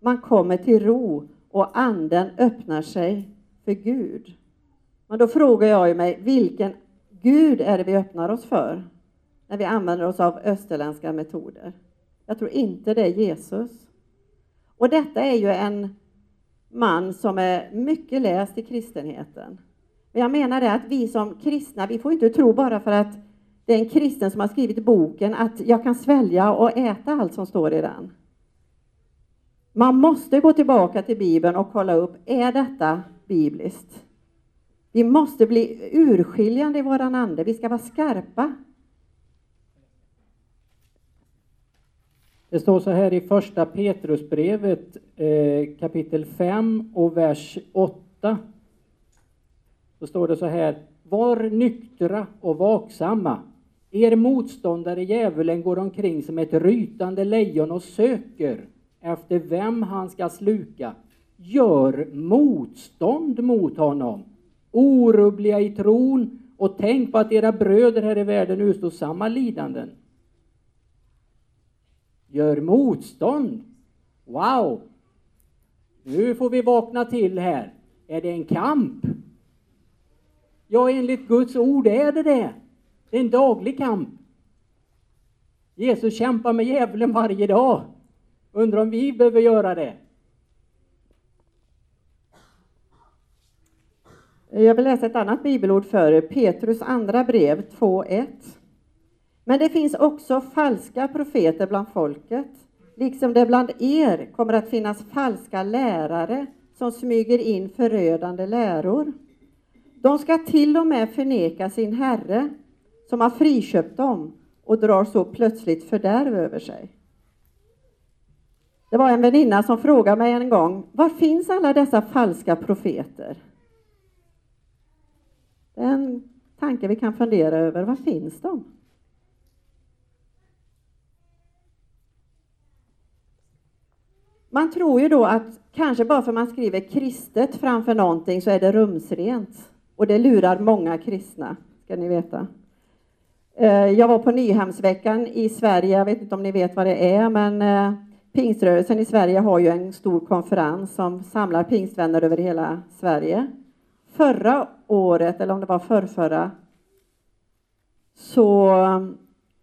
Speaker 1: Man kommer till ro och anden öppnar sig för Gud. Men då frågar jag mig, vilken Gud är det vi öppnar oss för när vi använder oss av österländska metoder? Jag tror inte det är Jesus. Och detta är ju en man som är mycket läst i kristenheten. Men jag menar det att vi som kristna, vi får inte tro bara för att det är en kristen som har skrivit boken att jag kan svälja och äta allt som står i den. Man måste gå tillbaka till Bibeln och kolla upp, är detta bibliskt? Vi måste bli urskiljande i våran ande, vi ska vara skarpa.
Speaker 2: Det står så här i första Petrusbrevet eh, kapitel 5 och vers 8. Då står det så här. Var nyktra och vaksamma. Er motståndare djävulen går omkring som ett rytande lejon och söker
Speaker 4: efter vem han ska sluka, gör motstånd mot honom. Orubbliga i tron och tänk på att era bröder här i världen utstår samma lidanden. Gör motstånd. Wow! Nu får vi vakna till här. Är det en kamp? Ja, enligt Guds ord är det det. Det är en daglig kamp. Jesus kämpar med djävulen varje dag. Undrar om vi behöver göra det?
Speaker 1: Jag vill läsa ett annat bibelord för er, Petrus andra brev 2.1. Men det finns också falska profeter bland folket, liksom det bland er kommer att finnas falska lärare som smyger in förödande läror. De ska till och med förneka sin Herre som har friköpt dem och drar så plötsligt fördärv över sig. Det var en väninna som frågade mig en gång, var finns alla dessa falska profeter? Det är en tanke vi kan fundera över, var finns de? Man tror ju då att kanske bara för man skriver kristet framför någonting så är det rumsrent. Och det lurar många kristna, ska ni veta. Eh, jag var på Nyhemsveckan i Sverige, jag vet inte om ni vet vad det är, men eh, Pingströrelsen i Sverige har ju en stor konferens som samlar pingstvänner över hela Sverige. Förra året, eller om det var förrförra, så eh,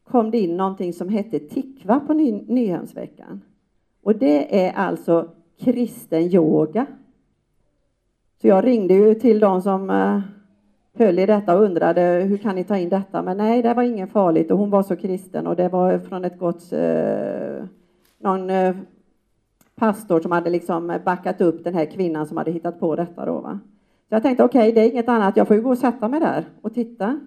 Speaker 1: kom det in någonting som hette Tikva på Ny Nyhemsveckan. Och det är alltså kristen yoga. Så jag ringde ju till de som eh, höll i detta och undrade hur kan ni ta in detta? Men nej, det var inget farligt och hon var så kristen och det var från ett gott eh, någon eh, pastor som hade liksom backat upp den här kvinnan som hade hittat på detta då. Va? Så jag tänkte okej, okay, det är inget annat, jag får ju gå och sätta mig där och titta.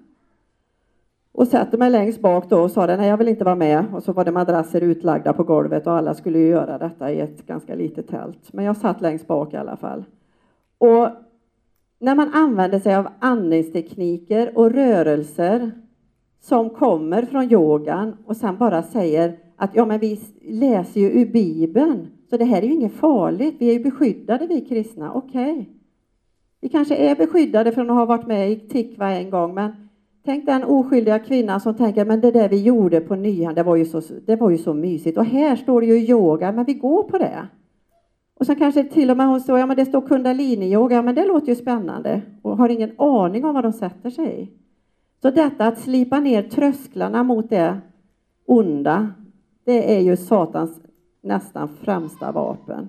Speaker 1: Och sätter mig längst bak då och sa det, nej jag vill inte vara med. Och så var det madrasser utlagda på golvet och alla skulle ju göra detta i ett ganska litet tält. Men jag satt längst bak i alla fall. Och när man använder sig av andningstekniker och rörelser som kommer från yogan och sen bara säger att ja, men vi läser ju ur Bibeln, så det här är ju inget farligt. Vi är ju beskyddade, vi kristna. Okej. Okay. Vi kanske är beskyddade från att ha varit med i Tikva en gång, men tänk den oskyldiga kvinnan som tänker, men det där vi gjorde på nyan, det var ju så, det var ju så mysigt. Och här står det ju yoga, men vi går på det. Och sen kanske till och med hon står, ja men det står kundalini-yoga, men det låter ju spännande. Och har ingen aning om vad de sätter sig i. Så detta att slipa ner trösklarna mot det onda, det är ju Satans nästan främsta vapen.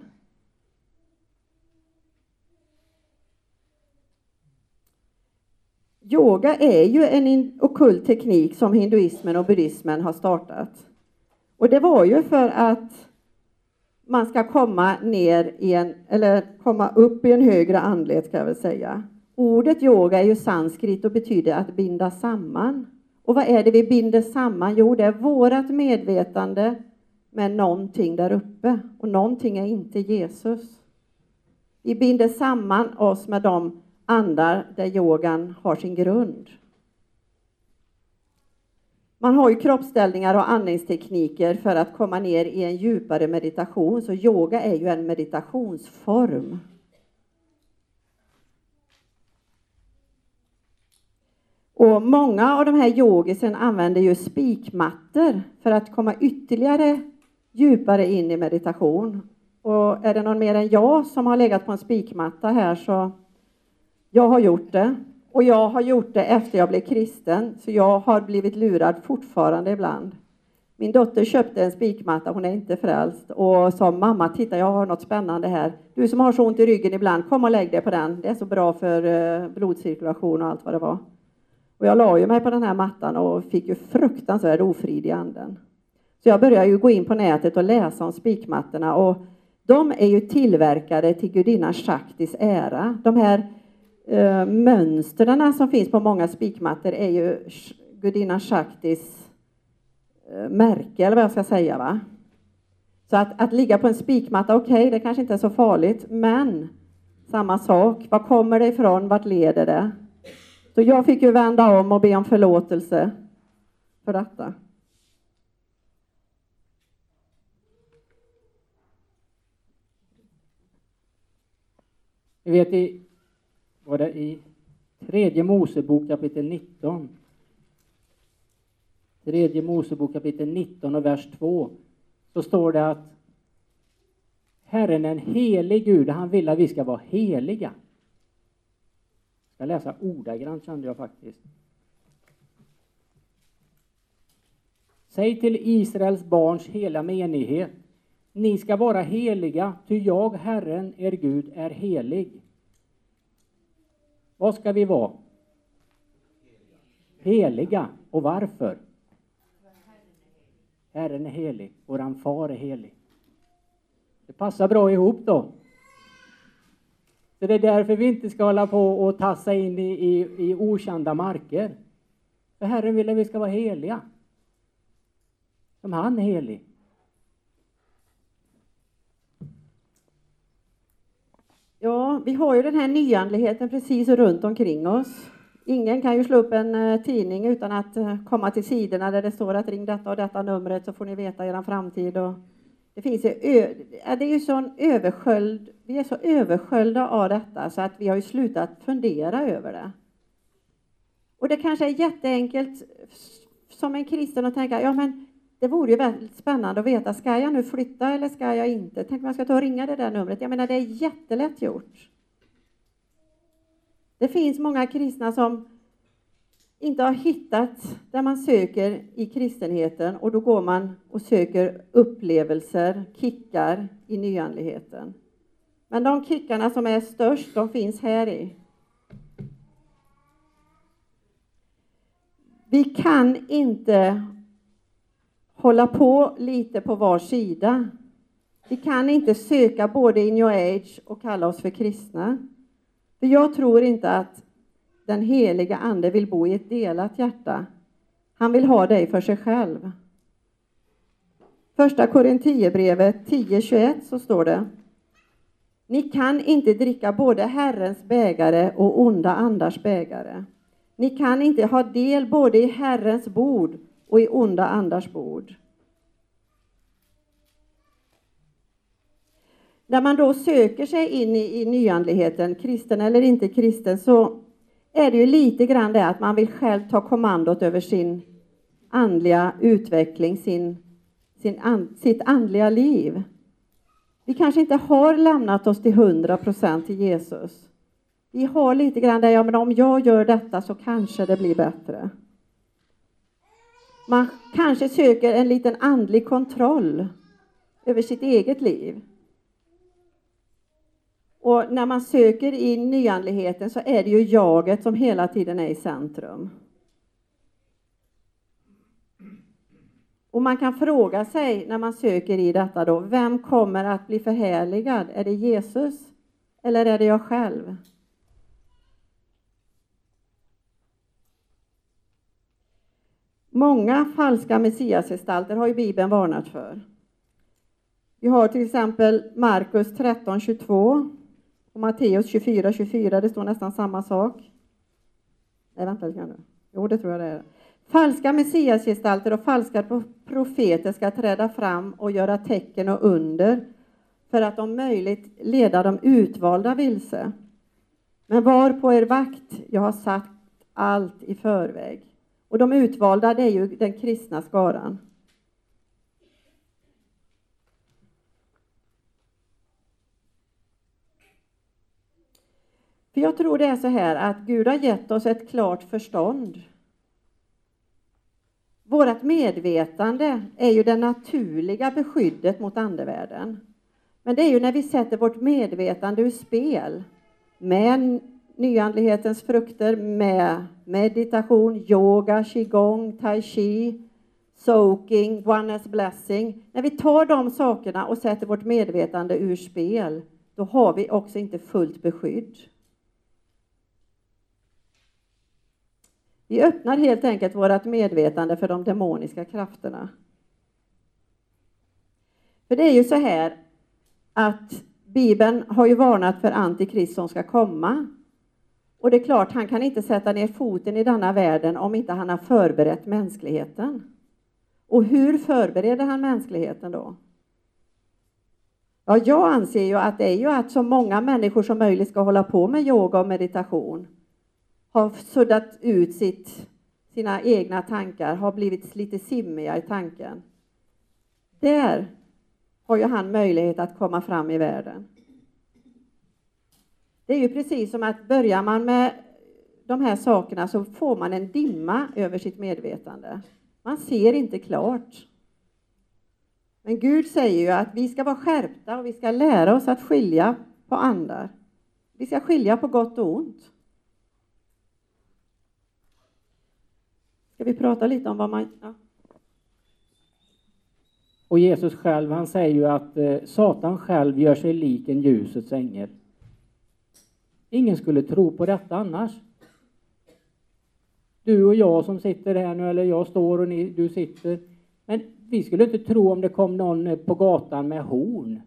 Speaker 1: Yoga är ju en okult teknik som hinduismen och buddhismen har startat. Och det var ju för att man ska komma ner i en, eller komma upp i en högre andlighet ska jag väl säga. Ordet yoga är ju sanskrit och betyder att binda samman. Och vad är det vi binder samman? Jo, det är vårat medvetande med någonting där uppe. Och någonting är inte Jesus. Vi binder samman oss med de andar där yogan har sin grund. Man har ju kroppsställningar och andningstekniker för att komma ner i en djupare meditation, så yoga är ju en meditationsform. Och många av de här yogisen använder ju spikmattor för att komma ytterligare djupare in i meditation. Och är det någon mer än jag som har legat på en spikmatta här så jag har gjort det. Och jag har gjort det efter jag blev kristen, så jag har blivit lurad fortfarande ibland. Min dotter köpte en spikmatta, hon är inte frälst, och sa mamma, titta jag har något spännande här. Du som har så ont i ryggen ibland, kom och lägg dig på den. Det är så bra för eh, blodcirkulation och allt vad det var. Och jag la ju mig på den här mattan och fick ju fruktansvärd ofrid i anden. Så jag började ju gå in på nätet och läsa om spikmattorna och de är ju tillverkade till gudinnan Shaktis ära. De här Eh, mönstren som finns på många spikmattor är ju gudinnan Shaktis eh, märke, eller vad jag ska säga. Va? Så att, att ligga på en spikmatta, okej, okay, det kanske inte är så farligt, men samma sak, var kommer det ifrån, vart leder det? Så jag fick ju vända om och be om förlåtelse för detta.
Speaker 4: Vet, står det i tredje Mosebok kapitel 19. Tredje Mosebok kapitel 19 och vers 2. Så står det att Herren är en helig Gud, han vill att vi ska vara heliga. Jag ska läsa ordagrant kände jag faktiskt. Säg till Israels barns hela menighet. Ni ska vara heliga, ty jag, Herren, er Gud, är helig. Vad ska vi vara? Heliga. Och varför? Herren är helig, våran far är helig. Det passar bra ihop då. Så det är därför vi inte ska hålla på och tassa in i, i, i okända marker. För Herren vill att vi ska vara heliga. Som han är helig.
Speaker 1: Ja, vi har ju den här nyandligheten precis runt omkring oss. Ingen kan ju slå upp en eh, tidning utan att eh, komma till sidorna där det står att ring detta och detta numret så får ni veta er framtid. Och det finns ju, ö, det är ju sån översköld, vi är så översköljda av detta så att vi har ju slutat fundera över det. Och det kanske är jätteenkelt som en kristen att tänka, ja men det vore ju väldigt spännande att veta, ska jag nu flytta eller ska jag inte? Tänk om jag ska ta och ringa det där numret. Jag menar, det är jättelätt gjort. Det finns många kristna som inte har hittat där man söker i kristenheten och då går man och söker upplevelser, kickar i nyandligheten. Men de kickarna som är störst, de finns här i. Vi kan inte hålla på lite på var sida. Vi kan inte söka både i new age och kalla oss för kristna. För jag tror inte att den heliga Ande vill bo i ett delat hjärta. Han vill ha dig för sig själv. Första Korinthierbrevet 10.21 så står det Ni kan inte dricka både Herrens bägare och onda andars bägare. Ni kan inte ha del både i Herrens bord och i onda andars bord. När man då söker sig in i, i nyandligheten, kristen eller inte kristen, så är det ju lite grann det att man vill själv ta kommandot över sin andliga utveckling, sin, sin and, sitt andliga liv. Vi kanske inte har lämnat oss till hundra procent till Jesus. Vi har lite grann det, ja men om jag gör detta så kanske det blir bättre. Man kanske söker en liten andlig kontroll över sitt eget liv. Och när man söker i nyandligheten så är det ju jaget som hela tiden är i centrum. Och man kan fråga sig när man söker i detta då, vem kommer att bli förhärligad? Är det Jesus eller är det jag själv? Många falska messiasgestalter har ju Bibeln varnat för. Vi har till exempel Markus 13.22 och Matteus 24.24, det står nästan samma sak. Nej, vänta lite grann nu. Jo, det tror jag det är. Falska messiasgestalter och falska profeter ska träda fram och göra tecken och under för att om möjligt leda de utvalda vilse. Men var på er vakt, jag har sagt allt i förväg. Och de utvalda, det är ju den kristna skaran. För jag tror det är så här att Gud har gett oss ett klart förstånd. Vårt medvetande är ju det naturliga beskyddet mot andevärlden. Men det är ju när vi sätter vårt medvetande ur spel med nyandlighetens frukter med meditation, yoga, qigong, tai chi, soaking, oneness blessing. När vi tar de sakerna och sätter vårt medvetande ur spel, då har vi också inte fullt beskydd. Vi öppnar helt enkelt vårt medvetande för de demoniska krafterna. För det är ju så här att Bibeln har ju varnat för antikrist som ska komma. Och det är klart, han kan inte sätta ner foten i denna världen om inte han har förberett mänskligheten. Och hur förbereder han mänskligheten då? Ja, jag anser ju att det är ju att så många människor som möjligt ska hålla på med yoga och meditation. Har suddat ut sitt, sina egna tankar, har blivit lite simmiga i tanken. Där har ju han möjlighet att komma fram i världen. Det är ju precis som att börjar man med de här sakerna så får man en dimma över sitt medvetande. Man ser inte klart. Men Gud säger ju att vi ska vara skärpta och vi ska lära oss att skilja på andar. Vi ska skilja på gott och ont. Ska vi prata lite om vad man... Ja.
Speaker 2: Och Jesus själv, han säger ju att eh, Satan själv gör sig lik en ljusets ängel. Ingen skulle tro på detta annars. Du och jag som sitter här nu, eller jag står och ni, du sitter. Men vi skulle inte tro om det kom någon på gatan med horn.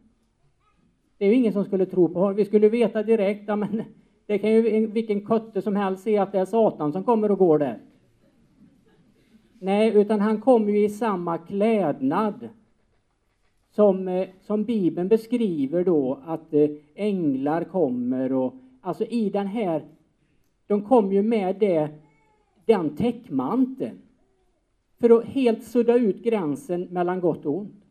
Speaker 2: Det är ju ingen som skulle tro på honom. Vi skulle veta direkt, ja, men det kan ju vilken kotte som helst se att det är Satan som kommer och går där. Nej, utan han kommer ju i samma klädnad som, eh, som Bibeln beskriver då att eh, änglar kommer och alltså i den här, de kom ju med det, den täckmanteln för att helt sudda ut gränsen mellan gott och ont.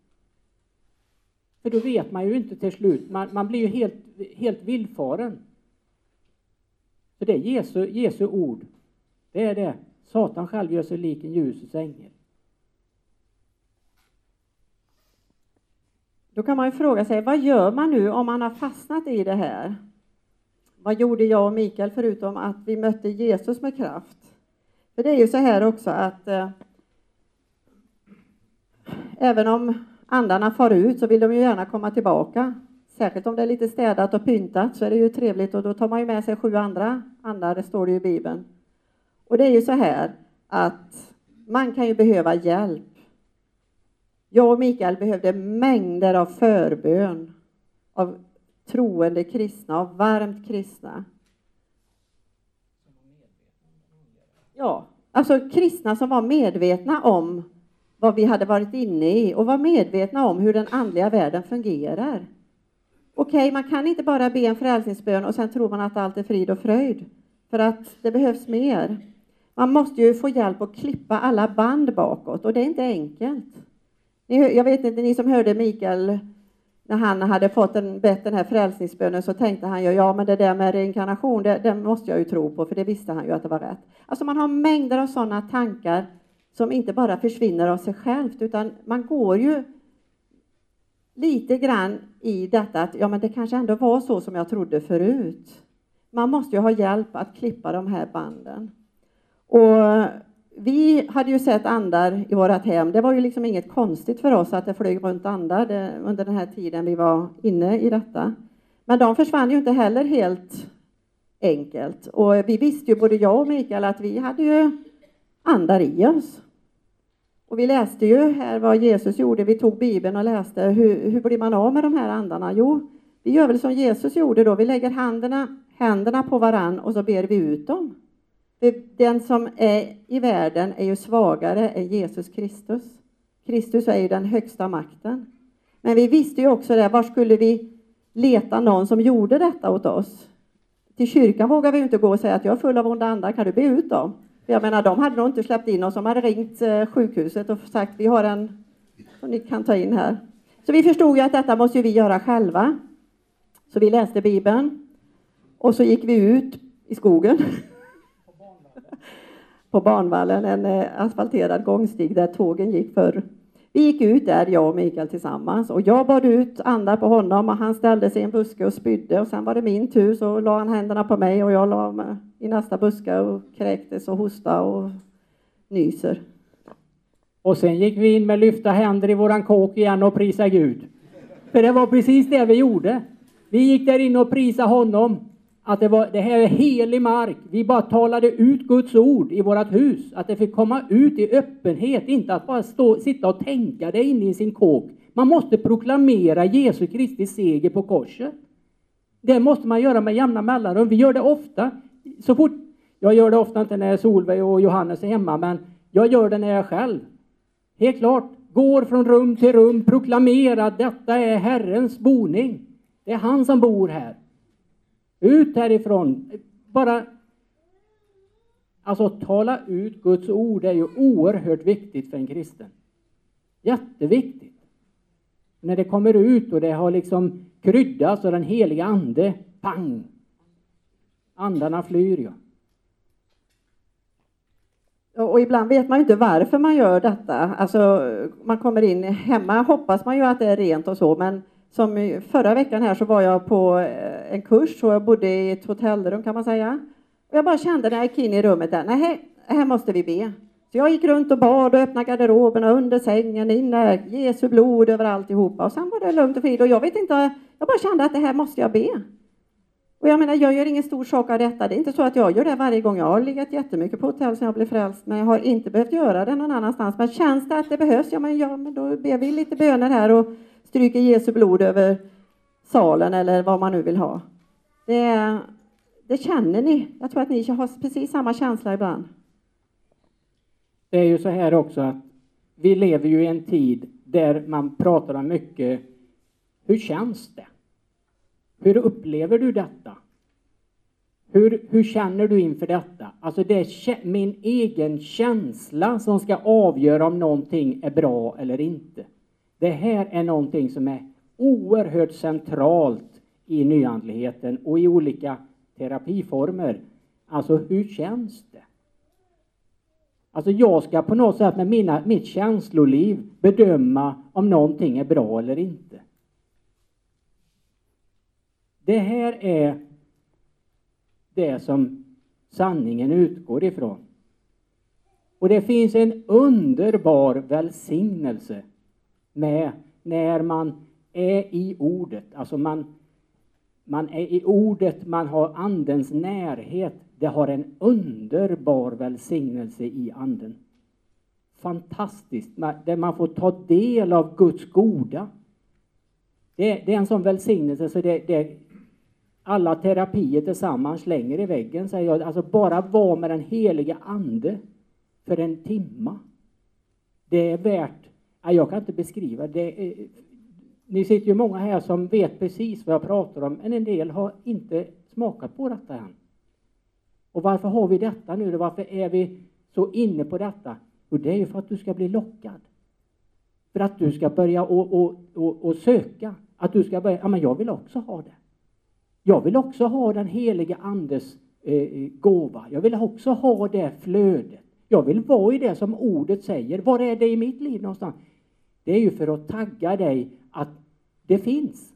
Speaker 2: För då vet man ju inte till slut, man, man blir ju helt, helt villfaren. För det är Jesu, Jesu ord. Det är det. Satan själv gör sig lik en ljusets ängel.
Speaker 1: Då kan man ju fråga sig, vad gör man nu om man har fastnat i det här? Vad gjorde jag och Mikael förutom att vi mötte Jesus med kraft? För det är ju så här också att eh, även om andarna far ut så vill de ju gärna komma tillbaka. Särskilt om det är lite städat och pyntat så är det ju trevligt och då tar man ju med sig sju andra andar, det står det ju i Bibeln. Och det är ju så här att man kan ju behöva hjälp. Jag och Mikael behövde mängder av förbön av troende kristna, och varmt kristna. Ja, alltså kristna som var medvetna om vad vi hade varit inne i och var medvetna om hur den andliga världen fungerar. Okej, okay, man kan inte bara be en frälsningsbön och sen tror man att allt är frid och fröjd. För att det behövs mer. Man måste ju få hjälp att klippa alla band bakåt och det är inte enkelt. Jag vet inte, ni som hörde Mikael när han hade fått en, bett den här frälsningsbönen så tänkte han ju, ja men det där med reinkarnation, det, det måste jag ju tro på, för det visste han ju att det var rätt. Alltså man har mängder av sådana tankar som inte bara försvinner av sig självt, utan man går ju lite grann i detta att ja, men det kanske ändå var så som jag trodde förut. Man måste ju ha hjälp att klippa de här banden. Och vi hade ju sett andar i vårt hem. Det var ju liksom inget konstigt för oss att det flög runt andar det, under den här tiden vi var inne i detta. Men de försvann ju inte heller helt enkelt. Och vi visste ju, både jag och Mikael, att vi hade ju andar i oss. Och vi läste ju här vad Jesus gjorde. Vi tog Bibeln och läste hur, hur blir man av med de här andarna? Jo, vi gör väl som Jesus gjorde då. Vi lägger händerna, händerna på varann och så ber vi ut dem. Den som är i världen är ju svagare än Jesus Kristus. Kristus är ju den högsta makten. Men vi visste ju också det, var skulle vi leta någon som gjorde detta åt oss? Till kyrkan vågar vi inte gå och säga att jag är full av onda andar, kan du be ut dem? Jag menar, de hade nog inte släppt in oss, de hade ringt eh, sjukhuset och sagt vi har en som ni kan ta in här. Så vi förstod ju att detta måste vi göra själva. Så vi läste Bibeln och så gick vi ut i skogen. <laughs> På banvallen, en eh, asfalterad gångstig där tågen gick förr. Vi gick ut där, jag och Mikael tillsammans, och jag bad ut andar på honom och han ställde sig i en buske och spydde och sen var det min tur så la han händerna på mig och jag la i nästa buske och kräktes och hosta och nyser.
Speaker 2: Och sen gick vi in med lyfta händer i våran kåk igen och prisa Gud. För det var precis det vi gjorde. Vi gick där inne och prisade honom att det, var, det här är helig mark. Vi bara talade ut Guds ord i vårt hus. Att det fick komma ut i öppenhet, inte att bara stå, sitta och tänka det inne i sin kåk. Man måste proklamera Jesu Kristi seger på korset. Det måste man göra med jämna mellanrum. Vi gör det ofta. Så fort, jag gör det ofta inte när Solveig och Johannes är hemma, men jag gör det när jag är själv. Helt klart, går från rum till rum, proklamerar detta är Herrens boning. Det är han som bor här. Ut härifrån. Bara Alltså tala ut Guds ord är ju oerhört viktigt för en kristen. Jätteviktigt. När det kommer ut och det har liksom kryddats och den heliga ande, pang! Andarna flyr ju.
Speaker 1: Och ibland vet man ju inte varför man gör detta. Alltså, man kommer in hemma, hoppas man ju att det är rent och så, men som förra veckan här så var jag på eh, en kurs och jag bodde i ett hotellrum kan man säga. Och jag bara kände när jag gick in i rummet där, nej, här måste vi be. Så jag gick runt och bad och öppnade garderoberna under sängen, in där, Jesu blod över alltihopa. Och sen var det lugnt och frid och jag vet inte, jag bara kände att det här måste jag be. Och jag menar, jag gör ingen stor sak av detta. Det är inte så att jag gör det varje gång. Jag har legat jättemycket på hotell sen jag blev frälst, men jag har inte behövt göra det någon annanstans. Men känns det att det behövs, ja men, ja, men då ber vi lite böner här och stryker Jesu blod över salen eller vad man nu vill ha. Det, det känner ni. Jag tror att ni har precis samma känsla ibland.
Speaker 2: Det är ju så här också att vi lever ju i en tid där man pratar om mycket, hur känns det? Hur upplever du detta? Hur, hur känner du inför detta? Alltså det är min egen känsla som ska avgöra om någonting är bra eller inte. Det här är någonting som är oerhört centralt i nyandligheten och i olika terapiformer. Alltså hur känns det? Alltså jag ska på något sätt med mina, mitt känsloliv bedöma om någonting är bra eller inte. Det här är det som sanningen utgår ifrån. Och det finns en underbar välsignelse med när man är i ordet. Alltså man, man är i ordet, man har andens närhet. Det har en underbar välsignelse i anden. Fantastiskt, där man får ta del av Guds goda. Det, det är en sån välsignelse så det, det, alla terapier tillsammans slänger i väggen, säger jag. Alltså bara vara med den heliga ande för en timma. Det är värt, jag kan inte beskriva det. Eh, ni sitter ju många här som vet precis vad jag pratar om, men en del har inte smakat på detta än. Och varför har vi detta nu? Varför är vi så inne på detta? Jo, det är ju för att du ska bli lockad. För att du ska börja och, och, och, och söka. Att du ska börja, ja men jag vill också ha det. Jag vill också ha den heliga Andes eh, eh, gåva. Jag vill också ha det flödet. Jag vill vara i det som ordet säger. Var är det i mitt liv någonstans? Det är ju för att tagga dig att det finns.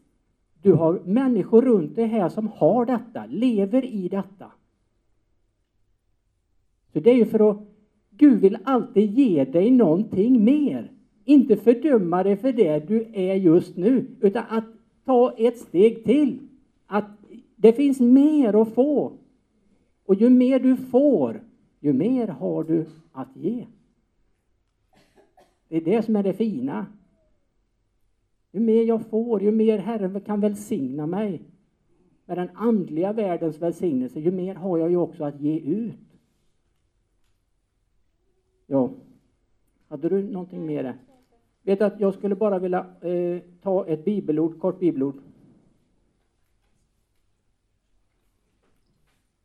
Speaker 2: Du har människor runt dig här som har detta, lever i detta. Så det är ju för att Gud vill alltid ge dig någonting mer. Inte fördöma dig för det du är just nu, utan att ta ett steg till. Att det finns mer att få. Och ju mer du får, ju mer har du att ge. Det är det som är det fina. Ju mer jag får, ju mer Herren kan välsigna mig med den andliga världens välsignelse, ju mer har jag ju också att ge ut. Ja, hade du någonting mer? Vet att jag skulle bara vilja eh, ta ett bibelord, kort bibelord.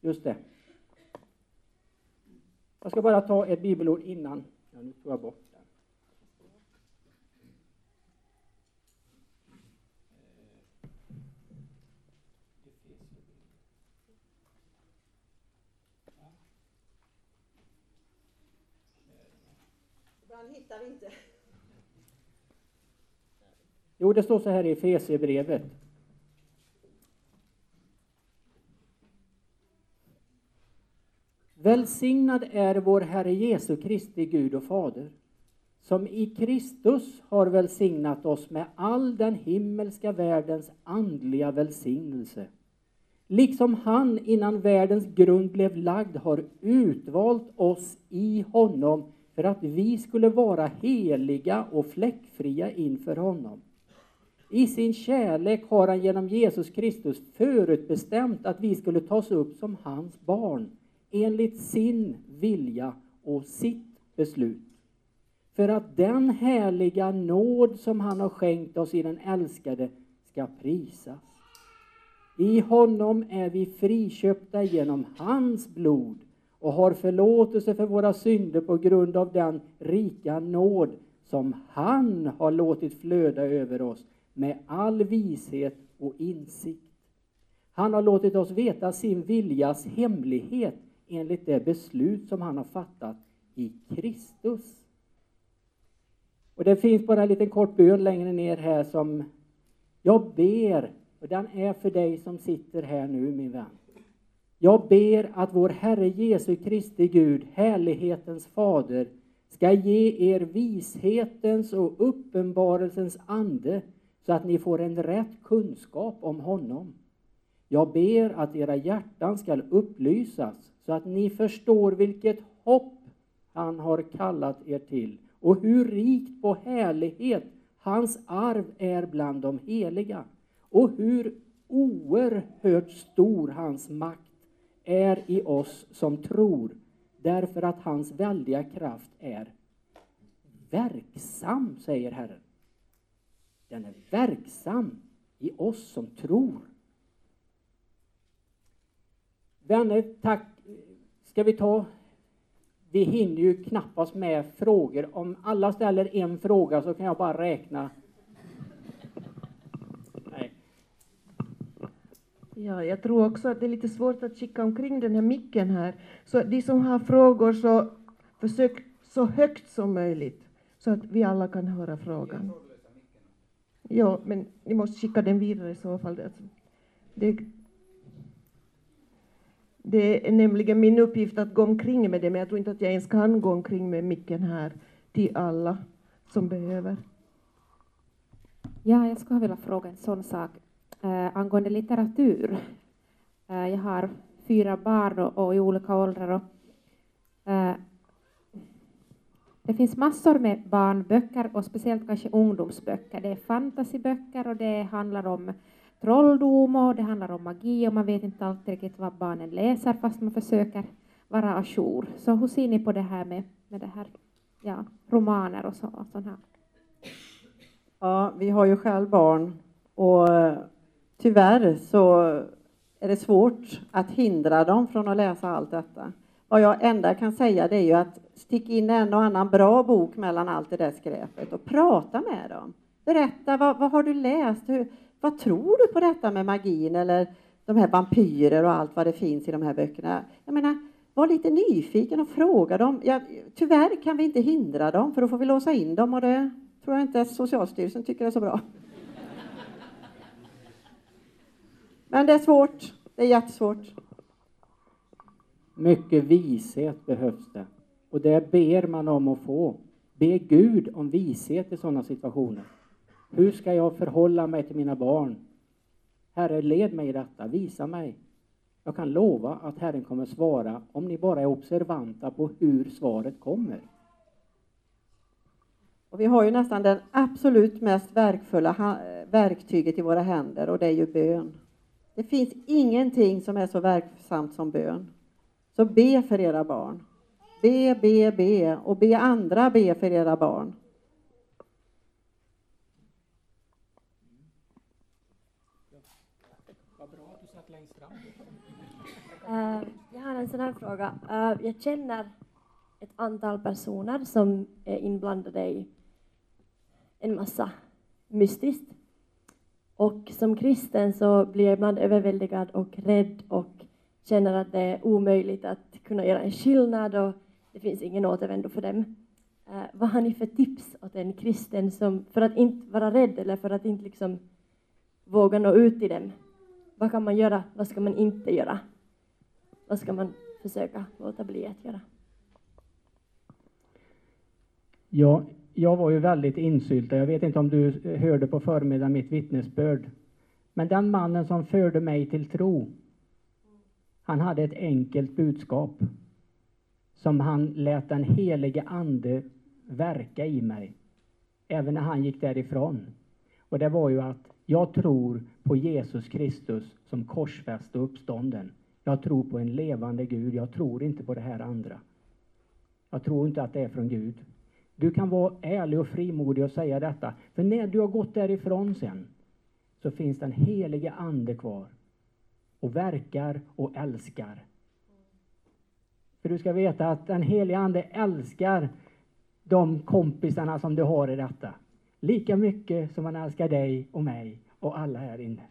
Speaker 2: Just det. Jag ska bara ta ett bibelord innan. Ja, nu tog jag bort den.
Speaker 1: Hittar vi inte.
Speaker 2: Jo, det står så här i Efesierbrevet. Välsignad är vår Herre Jesu Kristi Gud och Fader, som i Kristus har välsignat oss med all den himmelska världens andliga välsignelse. Liksom han innan världens grund blev lagd har utvalt oss i honom för att vi skulle vara heliga och fläckfria inför honom. I sin kärlek har han genom Jesus Kristus förutbestämt att vi skulle tas upp som hans barn enligt sin vilja och sitt beslut. för att den härliga nåd som han har skänkt oss i den älskade ska prisas. I honom är vi friköpta genom hans blod och har förlåtelse för våra synder på grund av den rika nåd som han har låtit flöda över oss med all vishet och insikt. Han har låtit oss veta sin viljas hemlighet enligt det beslut som han har fattat i Kristus. Och det finns bara en liten kort bön längre ner här som jag ber, och den är för dig som sitter här nu min vän. Jag ber att vår Herre Jesu Kristi Gud, härlighetens fader, ska ge er vishetens och uppenbarelsens ande så att ni får en rätt kunskap om honom. Jag ber att era hjärtan skall upplysas så att ni förstår vilket hopp han har kallat er till och hur rikt på härlighet hans arv är bland de heliga och hur oerhört stor hans makt är i oss som tror därför att hans väldiga kraft är verksam, säger Herren. Den är verksam i oss som tror. Vänner, tack. Ska vi ta vi hinner ju knappast med frågor. Om alla ställer en fråga så kan jag bara räkna. Nej.
Speaker 5: Ja, jag tror också att det är lite svårt att skicka omkring den här micken här. Så de som har frågor så försök så högt som möjligt så att vi alla kan höra frågan. Ja, men ni måste skicka den vidare i så fall. Det, alltså- det är nämligen min uppgift att gå omkring med det, men jag tror inte att jag ens kan gå omkring med micken här till alla som behöver.
Speaker 6: Ja, jag skulle vilja fråga en sån sak eh, angående litteratur. Eh, jag har fyra barn och, och i olika åldrar. Och, eh, det finns massor med barnböcker och speciellt kanske ungdomsböcker. Det är fantasyböcker och det handlar om trolldom och det handlar om magi och man vet inte alltid riktigt vad barnen läser fast man försöker vara ajour. Så hur ser ni på det här med, med det här, ja, romaner och, så, och sånt här?
Speaker 1: Ja, vi har ju själv barn och tyvärr så är det svårt att hindra dem från att läsa allt detta. Vad jag enda kan säga det är ju att stick in en och annan bra bok mellan allt det där skräpet och prata med dem. Berätta, vad, vad har du läst? Hur, vad tror du på detta med magin eller de här vampyrer och allt vad det finns i de här böckerna? Jag menar, var lite nyfiken och fråga dem. Ja, tyvärr kan vi inte hindra dem, för då får vi låsa in dem och det tror jag inte Socialstyrelsen tycker är så bra. Men det är svårt. Det är jättesvårt.
Speaker 2: Mycket vishet behövs det. Och det ber man om att få. Be Gud om vishet i sådana situationer. Hur ska jag förhålla mig till mina barn? Herre, led mig i detta, visa mig. Jag kan lova att Herren kommer svara om ni bara är observanta på hur svaret kommer.
Speaker 1: Och vi har ju nästan den absolut mest verkfulla verktyget i våra händer och det är ju bön. Det finns ingenting som är så verksamt som bön. Så be för era barn. Be, be, be och be andra be för era barn.
Speaker 7: Uh, jag har en sån här fråga. Uh, jag känner ett antal personer som är inblandade i en massa mystiskt. Och som kristen så blir jag ibland överväldigad och rädd och känner att det är omöjligt att kunna göra en skillnad och det finns ingen återvändo för dem. Eh, vad har ni för tips åt en kristen som, för att inte vara rädd eller för att inte liksom våga nå ut till dem? Vad kan man göra? Vad ska man inte göra? Vad ska man försöka låta bli att göra?
Speaker 8: Ja, jag var ju väldigt insyltad. Jag vet inte om du hörde på förmiddagen mitt vittnesbörd. Men den mannen som förde mig till tro, han hade ett enkelt budskap som han lät den helige ande verka i mig, även när han gick därifrån. Och det var ju att jag tror på Jesus Kristus som korsfäst och uppstånden. Jag tror på en levande Gud. Jag tror inte på det här andra. Jag tror inte att det är från Gud.
Speaker 2: Du kan vara ärlig och frimodig och säga detta. För när du har gått därifrån sen så finns den helige Ande kvar och verkar och älskar. För du ska veta att den helige Ande älskar de kompisarna som du har i detta. Lika mycket som han älskar dig och mig och alla här inne.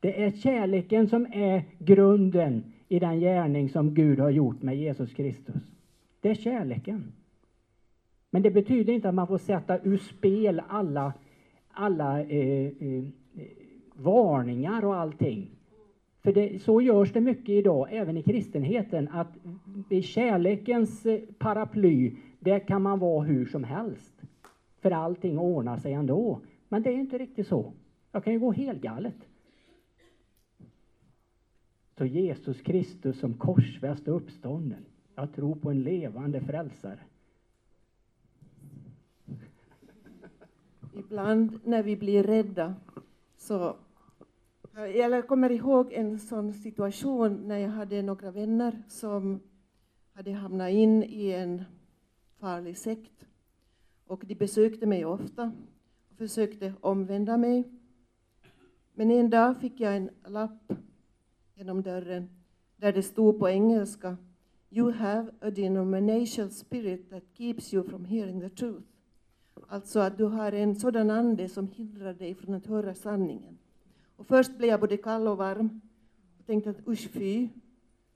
Speaker 2: Det är kärleken som är grunden i den gärning som Gud har gjort med Jesus Kristus. Det är kärleken. Men det betyder inte att man får sätta ur spel alla, alla eh, eh, varningar och allting. För det, så görs det mycket idag, även i kristenheten, att i kärlekens eh, paraply, där kan man vara hur som helst. För allting ordnar sig ändå. Men det är inte riktigt så. Jag kan ju gå helgalet. Så Jesus Kristus som korsfäst och uppstånden. Jag tror på en levande frälsare.
Speaker 5: Ibland när vi blir rädda så eh, jag kommer ihåg en sån situation när jag hade några vänner som hade hamnat in i en farlig sekt. Och de besökte mig ofta och försökte omvända mig. Men en dag fick jag en lapp genom dörren där det stod på engelska You have a denominational spirit that keeps you from hearing the truth. Alltså att du har en sådan ande som hindrar dig från att höra sanningen. Och först blev jag både kall och varm och tänkte att usch fy.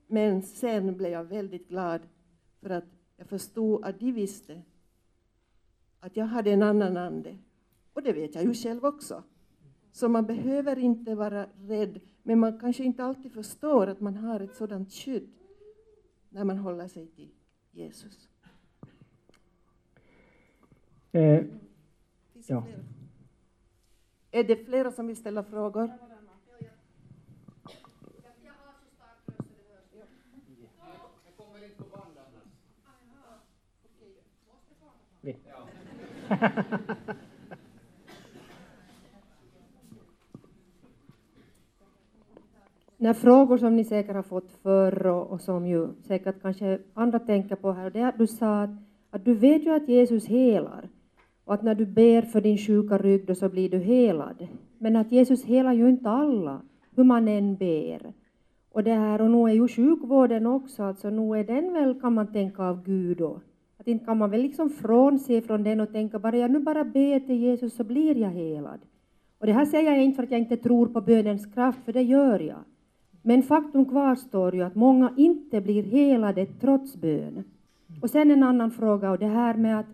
Speaker 5: Men sen blev jag väldigt glad för att jag förstod att de visste att jag hade en annan ande. Och det vet jag ju själv också. Så man behöver inte vara rädd, men man kanske inte alltid förstår att man har ett sådant skydd när man håller sig till Jesus.
Speaker 2: Eh, Ja.
Speaker 5: Är det flera som vill ställa frågor? <laughs>
Speaker 9: Några frågor som ni säkert har fått förr och, och som ju säkert kanske andra tänker på här, det är att du sa att, att du vet ju att Jesus helar och att när du ber för din sjuka rygg då så blir du helad. Men att Jesus helar ju inte alla, hur man än ber. Och det här, och nu är ju sjukvården också, alltså nu är den väl, kan man tänka, av Gud då. Att inte kan man väl liksom frånse från den och tänka bara jag nu bara ber till Jesus så blir jag helad. Och det här säger jag inte för att jag inte tror på bönens kraft, för det gör jag. Men faktum kvarstår ju att många inte blir helade trots bön. Och sen en annan fråga och det här med att,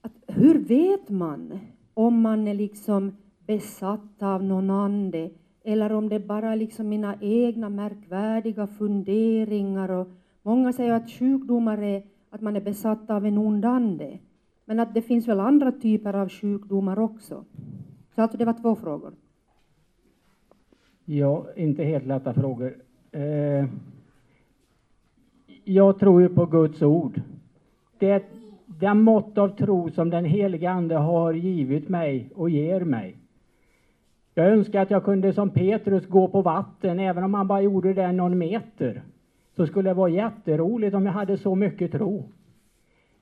Speaker 9: att hur vet man om man är liksom besatt av någon ande eller om det bara är liksom mina egna märkvärdiga funderingar och många säger att sjukdomar är att man är besatt av en ond ande. Men att det finns väl andra typer av sjukdomar också. Så alltså det var två frågor.
Speaker 2: Ja, inte helt lätta frågor. Eh, jag tror ju på Guds ord. Det, den mått av tro som den helige Ande har givit mig och ger mig. Jag önskar att jag kunde som Petrus gå på vatten, även om man bara gjorde det någon meter. Så skulle det vara jätteroligt om jag hade så mycket tro.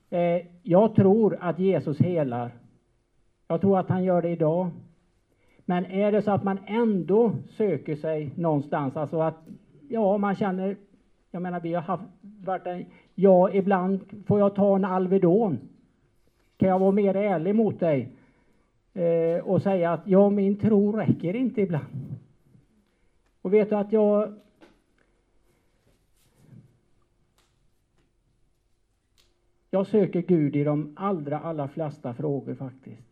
Speaker 2: Eh, jag tror att Jesus helar. Jag tror att han gör det idag. Men är det så att man ändå söker sig någonstans, alltså att ja, man känner, jag menar vi har haft, varit en, ja, ibland får jag ta en Alvedon. Kan jag vara mer ärlig mot dig eh, och säga att ja, min tro räcker inte ibland. Och vet du att jag Jag söker Gud i de allra, allra flesta frågor faktiskt.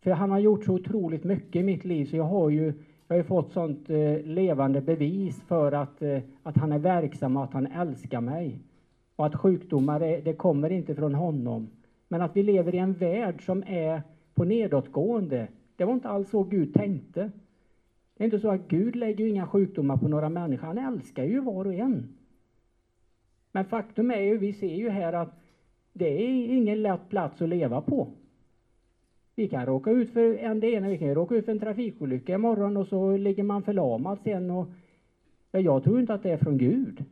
Speaker 2: För han har gjort så otroligt mycket i mitt liv så jag har ju, jag har ju fått sånt eh, levande bevis för att, eh, att han är verksam och att han älskar mig. Och att sjukdomar, är, det kommer inte från honom. Men att vi lever i en värld som är på nedåtgående. Det var inte alls så Gud tänkte. Det är inte så att Gud lägger inga sjukdomar på några människor. Han älskar ju var och en. Men faktum är ju, vi ser ju här att det är ingen lätt plats att leva på. Vi kan råka ut för en det ena, vi kan råka ut för en trafikolycka imorgon och så ligger man förlamad sen och ja, jag tror inte att det är från Gud.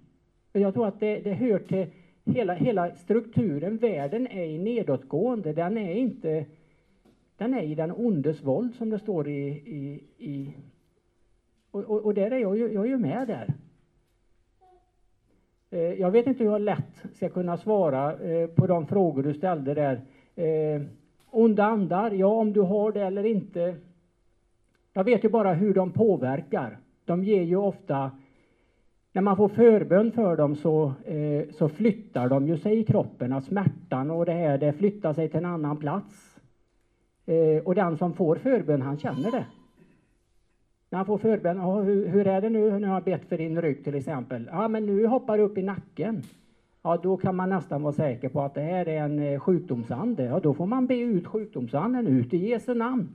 Speaker 2: Jag tror att det, det hör till hela, hela strukturen, världen är i nedåtgående. Den är inte, den är i den ondes våld som det står i, i, i och, och, och där är jag, jag är ju med där. Eh, jag vet inte hur jag lätt ska kunna svara eh, på de frågor du ställde där. Eh, Onda andar, ja om du har det eller inte. Jag vet ju bara hur de påverkar. De ger ju ofta, när man får förbön för dem så, eh, så flyttar de ju sig i kroppen. Att smärtan och det här, det flyttar sig till en annan plats. Eh, och den som får förbön, han känner det. När han får förbön, ah, hur, hur är det nu när jag har bett för din rygg till exempel? Ja, men nu hoppar det upp i nacken. Ja, då kan man nästan vara säker på att det här är en eh, sjukdomsande. Ja, då får man be ut sjukdomsanden ut i Jesu namn.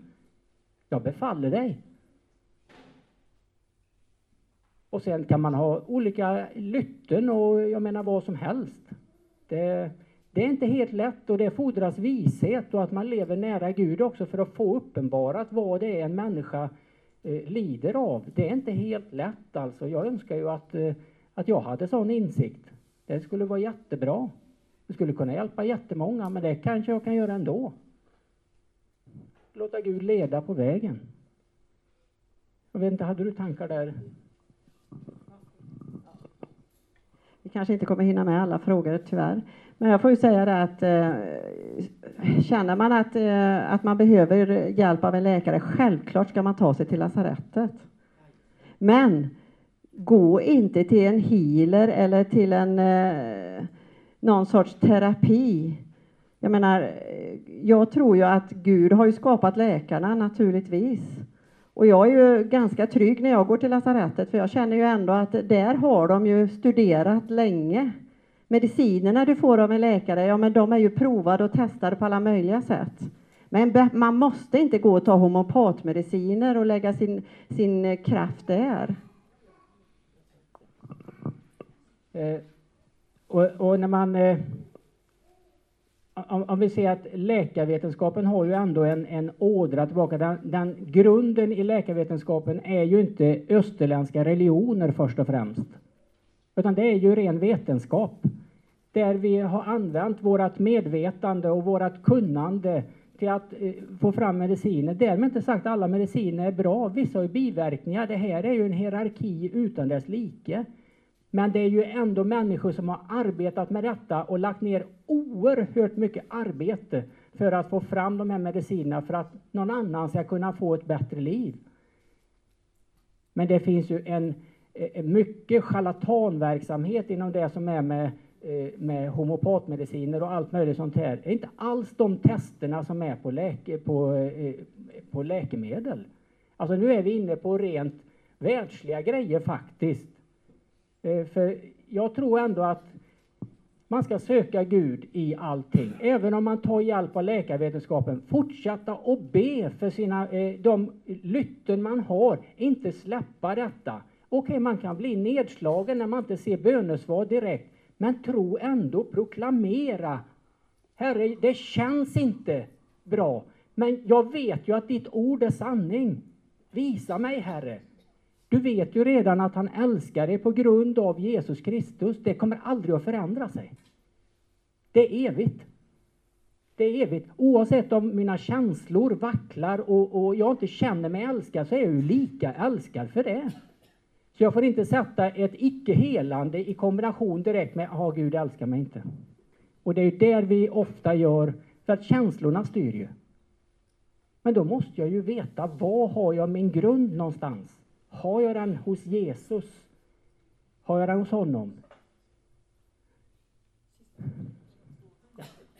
Speaker 2: Jag befaller dig. Och sen kan man ha olika lytten och jag menar vad som helst. Det, det är inte helt lätt och det fordras vishet och att man lever nära Gud också för att få uppenbarat vad det är en människa eh, lider av. Det är inte helt lätt alltså. Jag önskar ju att, eh, att jag hade sån insikt. Det skulle vara jättebra. Det skulle kunna hjälpa jättemånga, men det kanske jag kan göra ändå. Låta Gud leda på vägen. Jag vet inte, hade du tankar där?
Speaker 1: Vi kanske inte kommer hinna med alla frågor tyvärr. Men jag får ju säga det att eh, känner man att, eh, att man behöver hjälp av en läkare, självklart ska man ta sig till lasarettet. Men gå inte till en healer eller till en eh, någon sorts terapi. Jag menar, eh, jag tror ju att Gud har ju skapat läkarna naturligtvis. Och jag är ju ganska trygg när jag går till lasarettet för jag känner ju ändå att där har de ju studerat länge. Medicinerna du får av en läkare, ja men de är ju provade och testade på alla möjliga sätt. Men man måste inte gå och ta homopatmediciner och lägga sin, sin kraft där.
Speaker 2: Eh, Eh, och, och när man... Eh, om, om vi ser att läkarvetenskapen har ju ändå en, en ådra tillbaka. Den, den grunden i läkarvetenskapen är ju inte österländska religioner först och främst. Utan det är ju ren vetenskap. Där vi har använt vårt medvetande och vårt kunnande till att eh, få fram mediciner. Därmed inte sagt att alla mediciner är bra. Vissa har ju biverkningar. Det här är ju en hierarki utan dess like. Men det är ju ändå människor som har arbetat med detta och lagt ner oerhört mycket arbete för att få fram de här medicinerna för att någon annan ska kunna få ett bättre liv. Men det finns ju en, en mycket charlatanverksamhet inom det som är med, eh, med homopatmediciner och allt möjligt sånt här. Det är inte alls de testerna som är på, läke, på, eh, på läkemedel. Alltså nu är vi inne på rent världsliga grejer faktiskt. Eh, för jag tror ändå att man ska söka Gud i allting. Även om man tar hjälp av läkarvetenskapen. Fortsätta och be för sina, eh, de lytten man har. Inte släppa detta. Okej, man kan bli nedslagen när man inte ser bönesvar direkt. Men tro ändå, proklamera. Herre, det känns inte bra. Men jag vet ju att ditt ord är sanning. Visa mig, Herre. Du vet ju redan att han älskar dig på grund av Jesus Kristus. Det kommer aldrig att förändra sig. Det är evigt. Det är evigt. Oavsett om mina känslor vacklar och, och jag inte känner mig älskad så är jag ju lika älskad för det. Så jag får inte sätta ett icke-helande i kombination direkt med att Gud älskar mig inte. Och det är ju där vi ofta gör, för att känslorna styr ju. Men då måste jag ju veta, var har jag min grund någonstans? Har jag den hos Jesus? Har jag den hos honom?